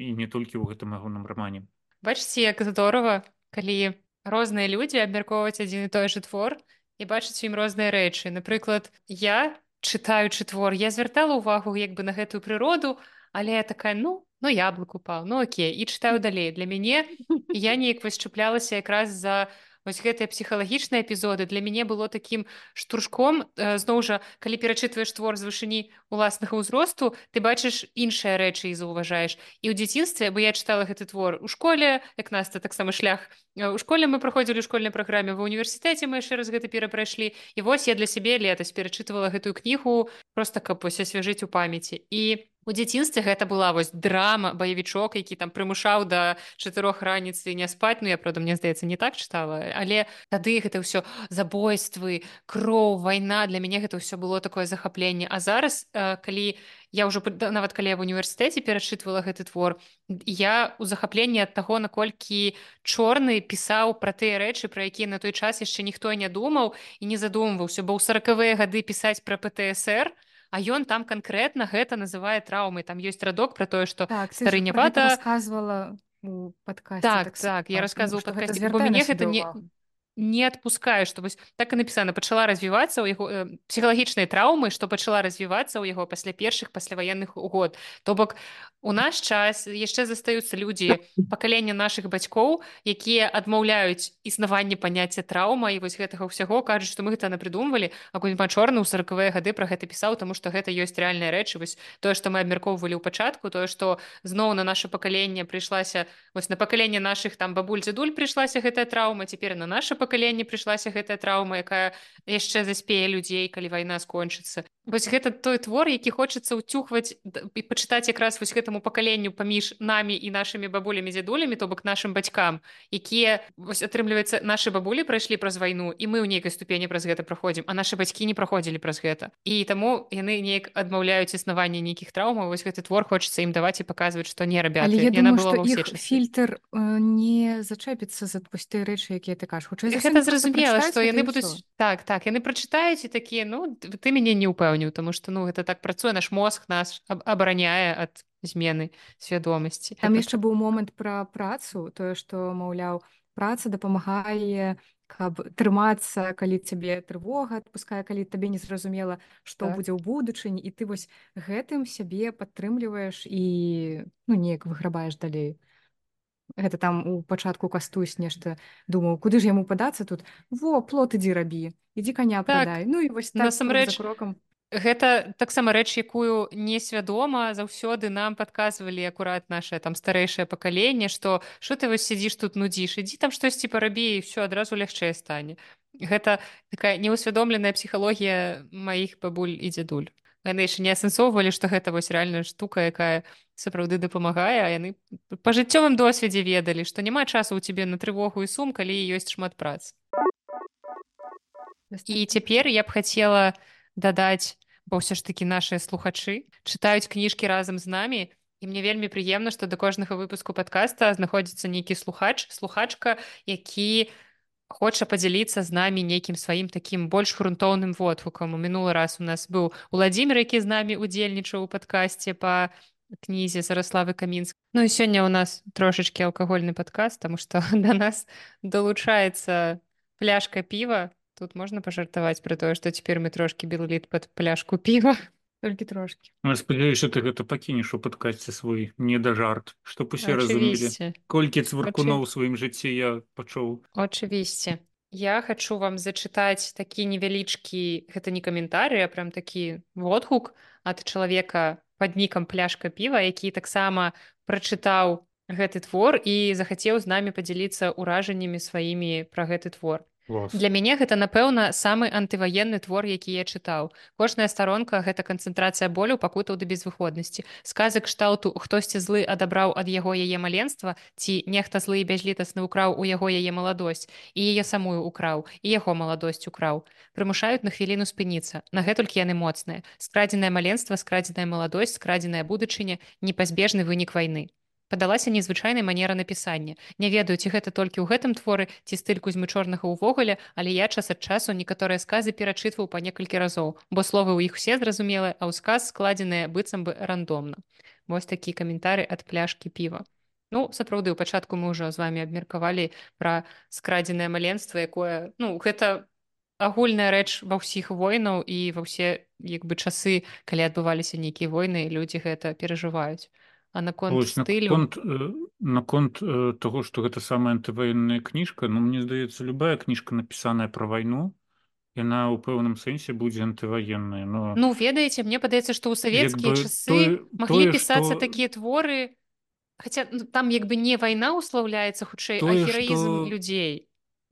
і не толькі ў гэтым ягоным рамане. Бачце як здорово калі розныя людзі абмяркоўваць адзін і той же твор і бачыць ім розныя рэчы. Напрыклад я чытаючы твор я звяртала ўвагу як бы на гэтую прыроду але я такая ну ну яблык упал ну окей і чытаю далей. Для мяне я неяк вось чаплялася якраз за Вось гэтыя псіхалагічныя эпізоды для мяне было такім штуршком. Э, зноў жа калі перачытваеш твор з вышыні уласнага ўзросту ты бачыш іншыя рэчы і заўважаеш. І ў дзяцінстве бо я чытала гэты твор у школе як наста таксама шлях у школе мы праходзілі школьнай праграме ва універсітэце мы яшчэ раз гэта перапрайшлі. І вось я для сябе летась перачытывала гэтую кнігу просто каб вось асвяжыць у памяці. І у дзяцінстве гэта была вось драма баевічок які там прымушаў да чатырох раніцы не спаць. Ну я правда мне здаецца не так чытала але тады гэта ўсё забойствы кроў вайна для мяне гэта ўсё было такое захапленне. А зараз э, калі я ўжо нават калі я в універсітэце перачытвала гэты твор я у захапленні ад таго наколькі чорны пісаў пра тыя рэчы пра якія на той час яшчэ ніхто не думаў і не задумваўся. Бо ў сорокавыя гады пісаць пра птср то а ён там канкрэтна гэта называе траўмай. Там ёсць радок про тое что так, старынявата рассказывала так так, так я рассказывал мяне гэта не не отпускаю что вось так і напісана пачала развівацца ў яго э, псіхалагічнай траўмы што пачала развівацца ў яго пасля першых пасляваенных год то бок у наш час яшчэ застаюцца людзі пакалення наших бацькоў якія адмаўляюць існаванне паняцця траўма і вось гэтага ўсяго кажуць што мы гэта напрыдумвалі. Агульма чорны ў сорокавыя гады про гэта пісаў тому что гэта ёсць рэальная рэчы вось тое што мы абмяркоўвалі ў пачатку тое што зноў на наше пакаленне прыйшлася вось на пакаленне наших там бабуль дзядуль прыйшлася гэтая траўма цяпер на наше пакаленне пакаленне прыйшлася гэтая траўма якая яшчэ заспее людзей калі вайна скончыцца вось гэта той твор які хочацца ўцюхваць і пачытаць якраз вось гэтаму пакаленню паміж намі і нашымі бабулямі дзядулямі то бок нашим бацькам якія вось атрымліваецца нашы бабулі прайшлі праз вайну і мы ў нейкай ступені праз гэта праходзім а нашы бацькі не праходзілі праз гэта. І таму яны неяк адмаўляюць існаванне нейкіх траўмаў вось гэты твор хочацца ім даваць і паказваць што не рабят фільтр не зачэпіцца за пусты рэчы якія ты кажаш. Хутчэй гэта зразумела што яны будуць так так яны прачытаюць і такія ну ты мяне не ўпэўніў тому что ну гэта так працуе наш мозг нас абараняе ад змены свядомасці там яшчэ быў момант пра працу тое што маўляў праца дапамагае каб трымацца калі цябе трывога адпускае калі табе не зразумела што так. будзе ў будучыні. І ты вось гэтым сябе падтрымліваеш і ну неяк выграбаеш далей. Гэта там у пачатку кастусь нешта думаў куды ж яму падацца тут? Во плот ідзі рабі ідзі каня так, прадай. Ну і вось так, насамрэч крокам Гэта таксама рэч, якую несвядома заўсёды нам падказвалі акурат наше там старэйшае пакаленне, што що ты вось сядзіш тут нудзіш, ідзі там штосьці парабі і ўсё адразу лягчэй стане. Гэта такая неўсвядомленая псіхалогія маіх бабуль і дзядуль. Яны яшчэ не асэнсоўвалі што гэта вось рэальная штука якая сапраўды дапамагае а яны па жыццёвым досведзе ведалі што няма часу ў цябе на трывогу і сум калі ёсць шмат прац і цяпер я б хацела дадаць бо ўсё ж такі нашыя слухачы чытаюць кніжкі разам з намі і мне вельмі прыемна што да кожнага выпуску падкаста знаходзіцца нейкі слухач слухачка які хоча падзяліцца з намі нейкім сваім такім больш грунтоўным водгукам. У мінулы раз у нас быў уладзімир які з намі удзельнічаў у падкасці па кнізе зараславы камінск Ну і сёння ў нас трошачки алкагольны падказ таму што да нас далучаецца пляшка піва тут можна пажартаваць пра тое што цяпер мы трошки белліт под пляшку піва толькі трошки. Ну, спадзяюся ты гэта пакінеш у падкасці свой не да жарт што усе разумелі колькі цваркуноў у сваім жыцці я пачуў очывісьце я хочу вам зачытаць такі невялічкі гэта не каментары а прям такі водгук ад чалавека под нікам пляшка піва які таксама прачытаў гэты твор і захацеў з намі падзяліцца ўражаннямі сваімі пра гэты твор Клас. Для мяне гэта напэўна самы антываенны твор які я чытаў. Кожная старонка гэта канцэнтрацыя болю пакутаў да безвыходнасці. Сказы кшталту хтосьці злы адабраў ад яго яе маленства ці нехта злы бязлітасны ўкраў у яго яе маладосць і яе самую украў і яго маладосць украў. Прымушаюць на хвіліну спыніцца. На гэтулькі яны моцныя. Скрадзенае маленства скрадзеная маладосць скрадзеная будучыня непазбежны вынік вайны падалася незвычайнай манера напісання. Не ведаю ці гэта толькі ў гэтым творы ці стыль кузьмы чорнага ўвогуле але я час ад часу некаторыя сказы перачытваў па некалькі разоў бо словы ў іх усе зразумелыя а ўсказ складзеныя быццам бы рандомна. Вось такі каментары ад пляшкі піва. Ну сапраўды ў пачатку мы ўжо з вами абмеркавалі пра скрадзенае маленства якое ну гэта агульная рэч ва ўсіх войнаў і ва ўсе як бы часы калі адбываліся нейкія войны людзі гэта перажываюць А наконт Вось, стылю наконт, наконт того што гэта самая антываенная кніжка ну мне здаецца любая кніжка напісаная пра вайну яна ў пэўным сэнсе будзе антываенная но Ну ведаеце мне падаецца што ў савецкія часы тое- маглі тое, пісацца што- такія творы Хаця ну, там як бы не вайна ўслаўляецца хутчэй а гераізм што- людзей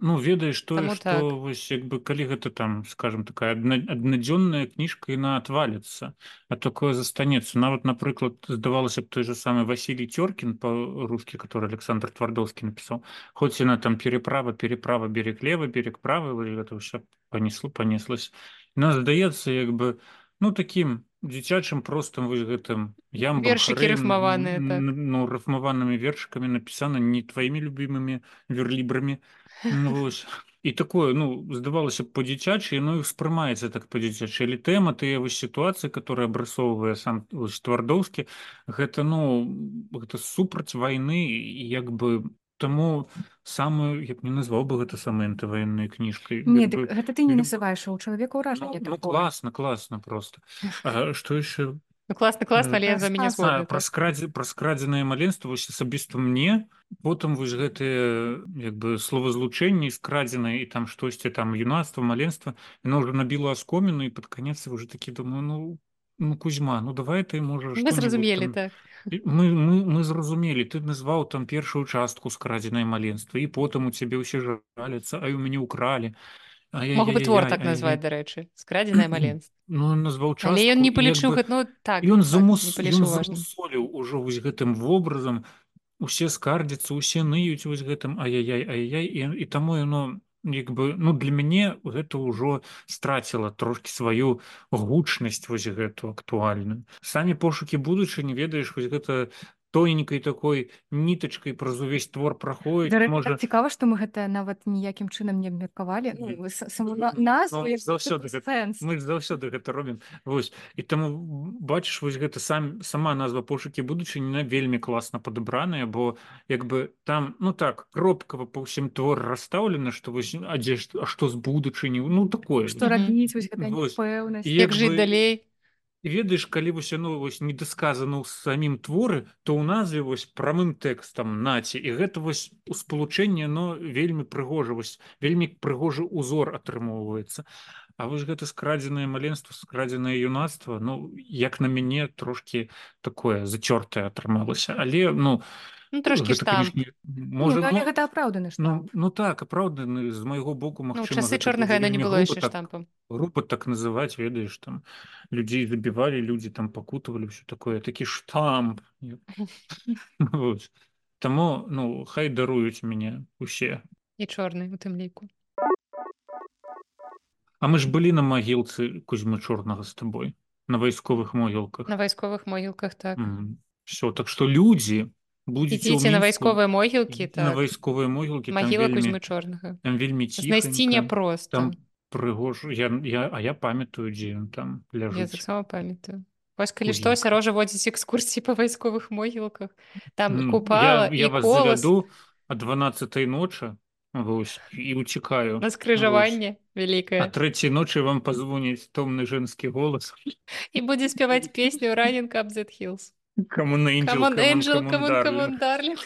Ну ведаеш тое Таму што так. вось як бы калі гэта там скажем такая адна аднадзённая кніжка яна отвалится а такое застанецца нават напрыклад здавалася б той же самый Василий Тёркин по-русски который Александр Твардовскі напісаў хоць яна там переправа переправа берег левы берег правы гэта ўсё понесло понеслось нас здаецца як бы ну таким дзіцячым простым вось гэтым ямбам Вершыкі рыфмаваныя, так. ну рыфмаванымі вершыкамі напісана не тваімі любімымі верлібрамі Ну, вось. І такое ну здавалася б па-дзіцячы ну успрымаецца так па-дзіцячы але тэма тыя вось сітуацыі которые абрысоўвае сам твардоўскі гэта ну гэта супраць вайны як бы таму самую як не назваў бы гэта самай антываеннай кніжкай Не, бы, гэта ты не называеш, а ў чалавека ну, ўражанне ну такое. класна класна просто. А што яшчэ Ну класна класна але я за мяне пра так. скрадзе пра скрадзенае маленства вось асабіста мне. Потым вось гэтыя як бы словазлучэнні скрадзеныя і там штосьці там юнацтва маленства яно ўжо набіла аскоміну і пад канец уже такі думаю ну ну кузьма ну давай ты можа мы зразумелі так. Мы, мы, мы зразумелі ты назваў там першую частку скрадзенае маленства і потым у цябе ўсе жаляцца а і у мяне ўкралі мог бы твор так назваць дарэчы скрадзенае маленство ну назваў але ён не палічыў бы- ну так ён так, замусоліў ужо вось гэтым вобразам усе скардзяцца усе ныюць вось гэтым ай-яй ай-яй і, і таму яно як бы ну для мяне гэта ўжо страціла трошки сваю гучнасць вось гэту актуальную. Самі пошукі будучыні ведаеш вось гэта тоненькай такой нітачкай праз увесь твор праходзіць Дарэчы, можа так цікава, што мы гэта нават ніякім чынам не абмеркавалі. Ну, саму на- назву Ну, заўсёды гэта- мы заўсёды гэта робім вось і таму бачыш вось гэта сам сама назва пошукі будучыні на вельмі класна падабраная бо як бы там ну так кропкава па ўсім твор расстаўлена што вось а дзе ж а што з будучыні ну такое. Што рабіць. І як як жыць бы- далей ведаеш калі вось яно вось недасказана ў самім творы то ў назве вось прамым тэкстам наці і гэта вось у спалучэнне но вельмі прыгожа вось вельмі прыгожы узор атрымоўваецца А вось гэта скрадзенае маленства скрадзенае юнацтва ну як на мяне трошки такое зацёртае атрымалася але ну Ну, трошки штамп. можа ну, ну, гэта апраўданы ну, ну так апраўданы з майго боку Ну, магчыма часы гэта чорнага яна не было яшчэ так, штампам. группа так называть ведаеш там людзей забівалі людзі там пакутавалі все такое такі штамп. Таму ну хай даруюць мяне усе І чорны у тым ліку. А мы ж былі на магілцы кузьмы чорнага з табой на вайсковых могілках На вайсковых могілках так. все так што людзі будзеце Ідзіце на Мінску, вайсковыя могілкі ідзіце на так. вайсковыя могілкі Магіла вельмі, Кузьмы чорнага. там вельмі Знайсці няпроста. там прыгож я, я а я памятаю дзе ён там Я ляжыць таксама памятаю. Вось калі што сярожа водзіць экскурсіі па вайсковых могілках. Там купала я, я вас колас завяду о 12 ночы вось, і уцікаю на скрыжаванне а вялікае. трэцяй ночы вам пазвоніць томны жэнскі голас І будзе спяваць песню Running Up That Hills. Come on, angel, Come on, Angel, come come on, come on, darling.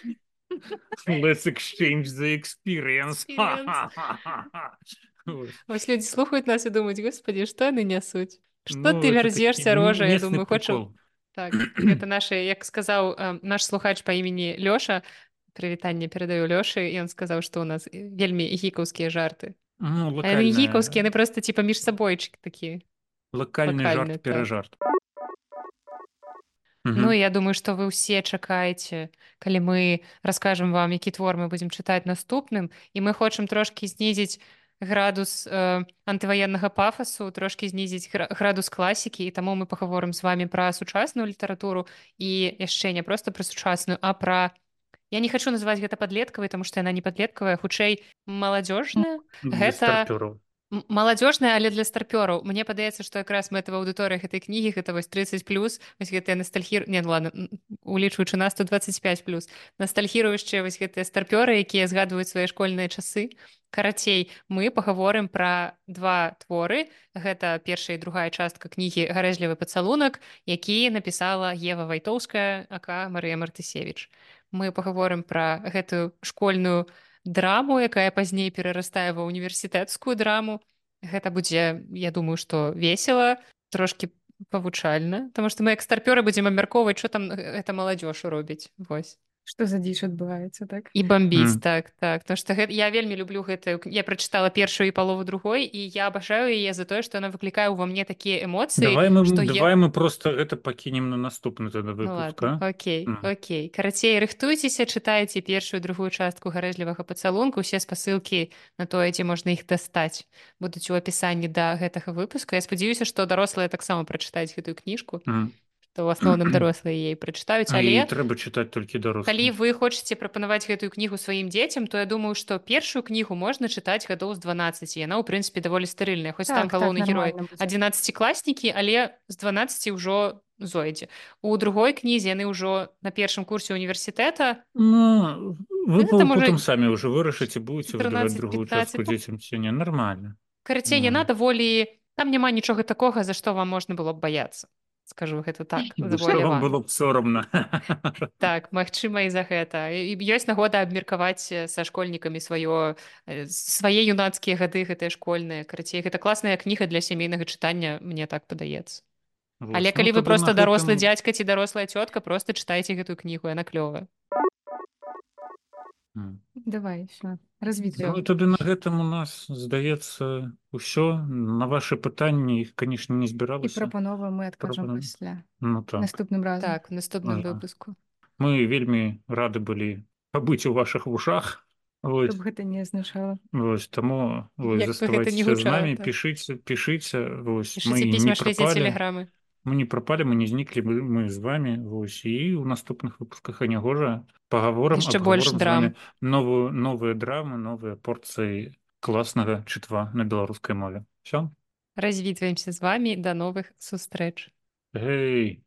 Let's exchange the experience. Experience. Вот. Вось людзі слухаюць нас і думаюць, господі, што яны нясуць? Што Ну, ты это вярзешся такі рожа, я думаю, хочу прикол. Так, гэта нашы, як сказаў э, наш слухач па імені Лёша, прывітанне перадаю Лёшы, ён сказаў, што ў нас вельмі гікаўскія жарты. Ну, А яны гікаўскія, проста ці паміж сабойчык такі. локальны, жарт так. перажарт Ну, я думаю, што вы ўсе чакаеце, калі мы раскажам вам, які твор мы будзем чытаць наступным, і мы хочам трошкі знізіць градус э, антываеннага пафасу, трошкі знізіць гра- градус класікі, і таму мы пагаворым з вамі пра сучасную літаратуру і яшчэ не проста пра сучасную, а пра Я не хочу называць гэта падлеткавай, таму што яна не падлеткавая, хутчэй маладзёжная. Гэта-. М- маладзёжная але для старпёраў мне падаецца што якраз мэтава аўдыторыя гэтай кнігі гэта вось 30 плюс. Вось гэтыя ностальгір не ну ладно улічваючы на 125 плюс. Ностальгіруючыя вось гэтыя старпёры якія згадваюць свае школьныя часы. Карацей мы пагаворым пра два творы. Гэта першая і другая частка кнігі гарэзлівы пацалунак які напісала Ева вайтоўская ака Марыя мартысевич мы пагаворым пра гэтую школьную драму якая пазней перарастае ва універсітэцкую драму. Гэта будзе я думаю што весела трошки павучальна Таму што мы як старпёры будзем абмяркоўваць що там гэта маладзёж робіць. Вось Што за дзіч адбываецца так? і бомбіць Мгм. так так то што гэта я вельмі люблю гэтую я прачытала першую і палову другой і я абажаю яе за тое што яна выклікае ўва мне такія эмоцыі Давай мы, што давай мы просто гэта пакінем на наступны тогда Ну выпуск, а? окей, Мгм. окей. Карацей, рыхтуйцеся, чытайце першую другую частку гарэзлівага пацалунку, усе спасылкі на тое, дзе можна іх дастаць, будуць у апісанні да гэтага выпуску. Я спадзяюся, што дарослыя таксама прачытаюць гэтую кніжку, Мгм. Што ў асноўным дарослыя яе прачытаюць, але трэба чытаць толькі дарослым. калі вы хочаце прапанаваць гэтую кнігу сваім дзецям, то я думаю, што першую кнігу можна чытаць гадоў з 12. Яна ў прынцыпе даволі стэрыльная, хоць там Так, так, галоўны герой нармальна будзе. 11класнікі, але з 12 ўжо зойдзе. У другой кнізе яны ўжо на першым курсе універсітэта, Ну, вы Гэта можа самі ўжо вырашыце, 14, другую 15, частку дзецям ці не. Нормально. Карацей, яна даволі там няма нічога такога, за што вам можна было б баяцца. Скажу гэта так. Было б сорамна. Так, магчыма і за гэта. І ёсць нагода абмеркаваць э, са школьнікамі сваё э, свае юнацкія гады гэтыя школьныя. Карацей, гэта класная кніга для сямейнага чытання, мне так падаецца. Вот. Але Ну, калі вы тады проста дарослы гэтым- дзядзька ці дарослая цётка, проста чытайце гэтую кнігу, яна клёвая. Давай, все, Ну, развітваем. тады на гэтым у нас, здаецца, усё. На вашы пытанні іх, канешне, не І збіралася. прапановы мы адкажам Прапановы. пасля Ну так. наступным разам. Так, наступным Ага. выпуску. Мы вельмі рады былі пабыць у вашых вушах. Вось. Гэта не азначала. Вось, таму вось, гэта не заставайцеся з гучала, намі, так. пішыце, пішыце, вось, мы Пішыце не шліце прапалі. тэлеграмы. Мы не прапалі, мы не зніклі, мы, мы з вами вось, і ў наступных выпусках анягожа пагаворам Яшчэ больш драм. новую новыя драмы, новыя порцыі класнага чытва на беларускай мове. Всё? Развітваемся з вамі да новых сустрэч. Гэй!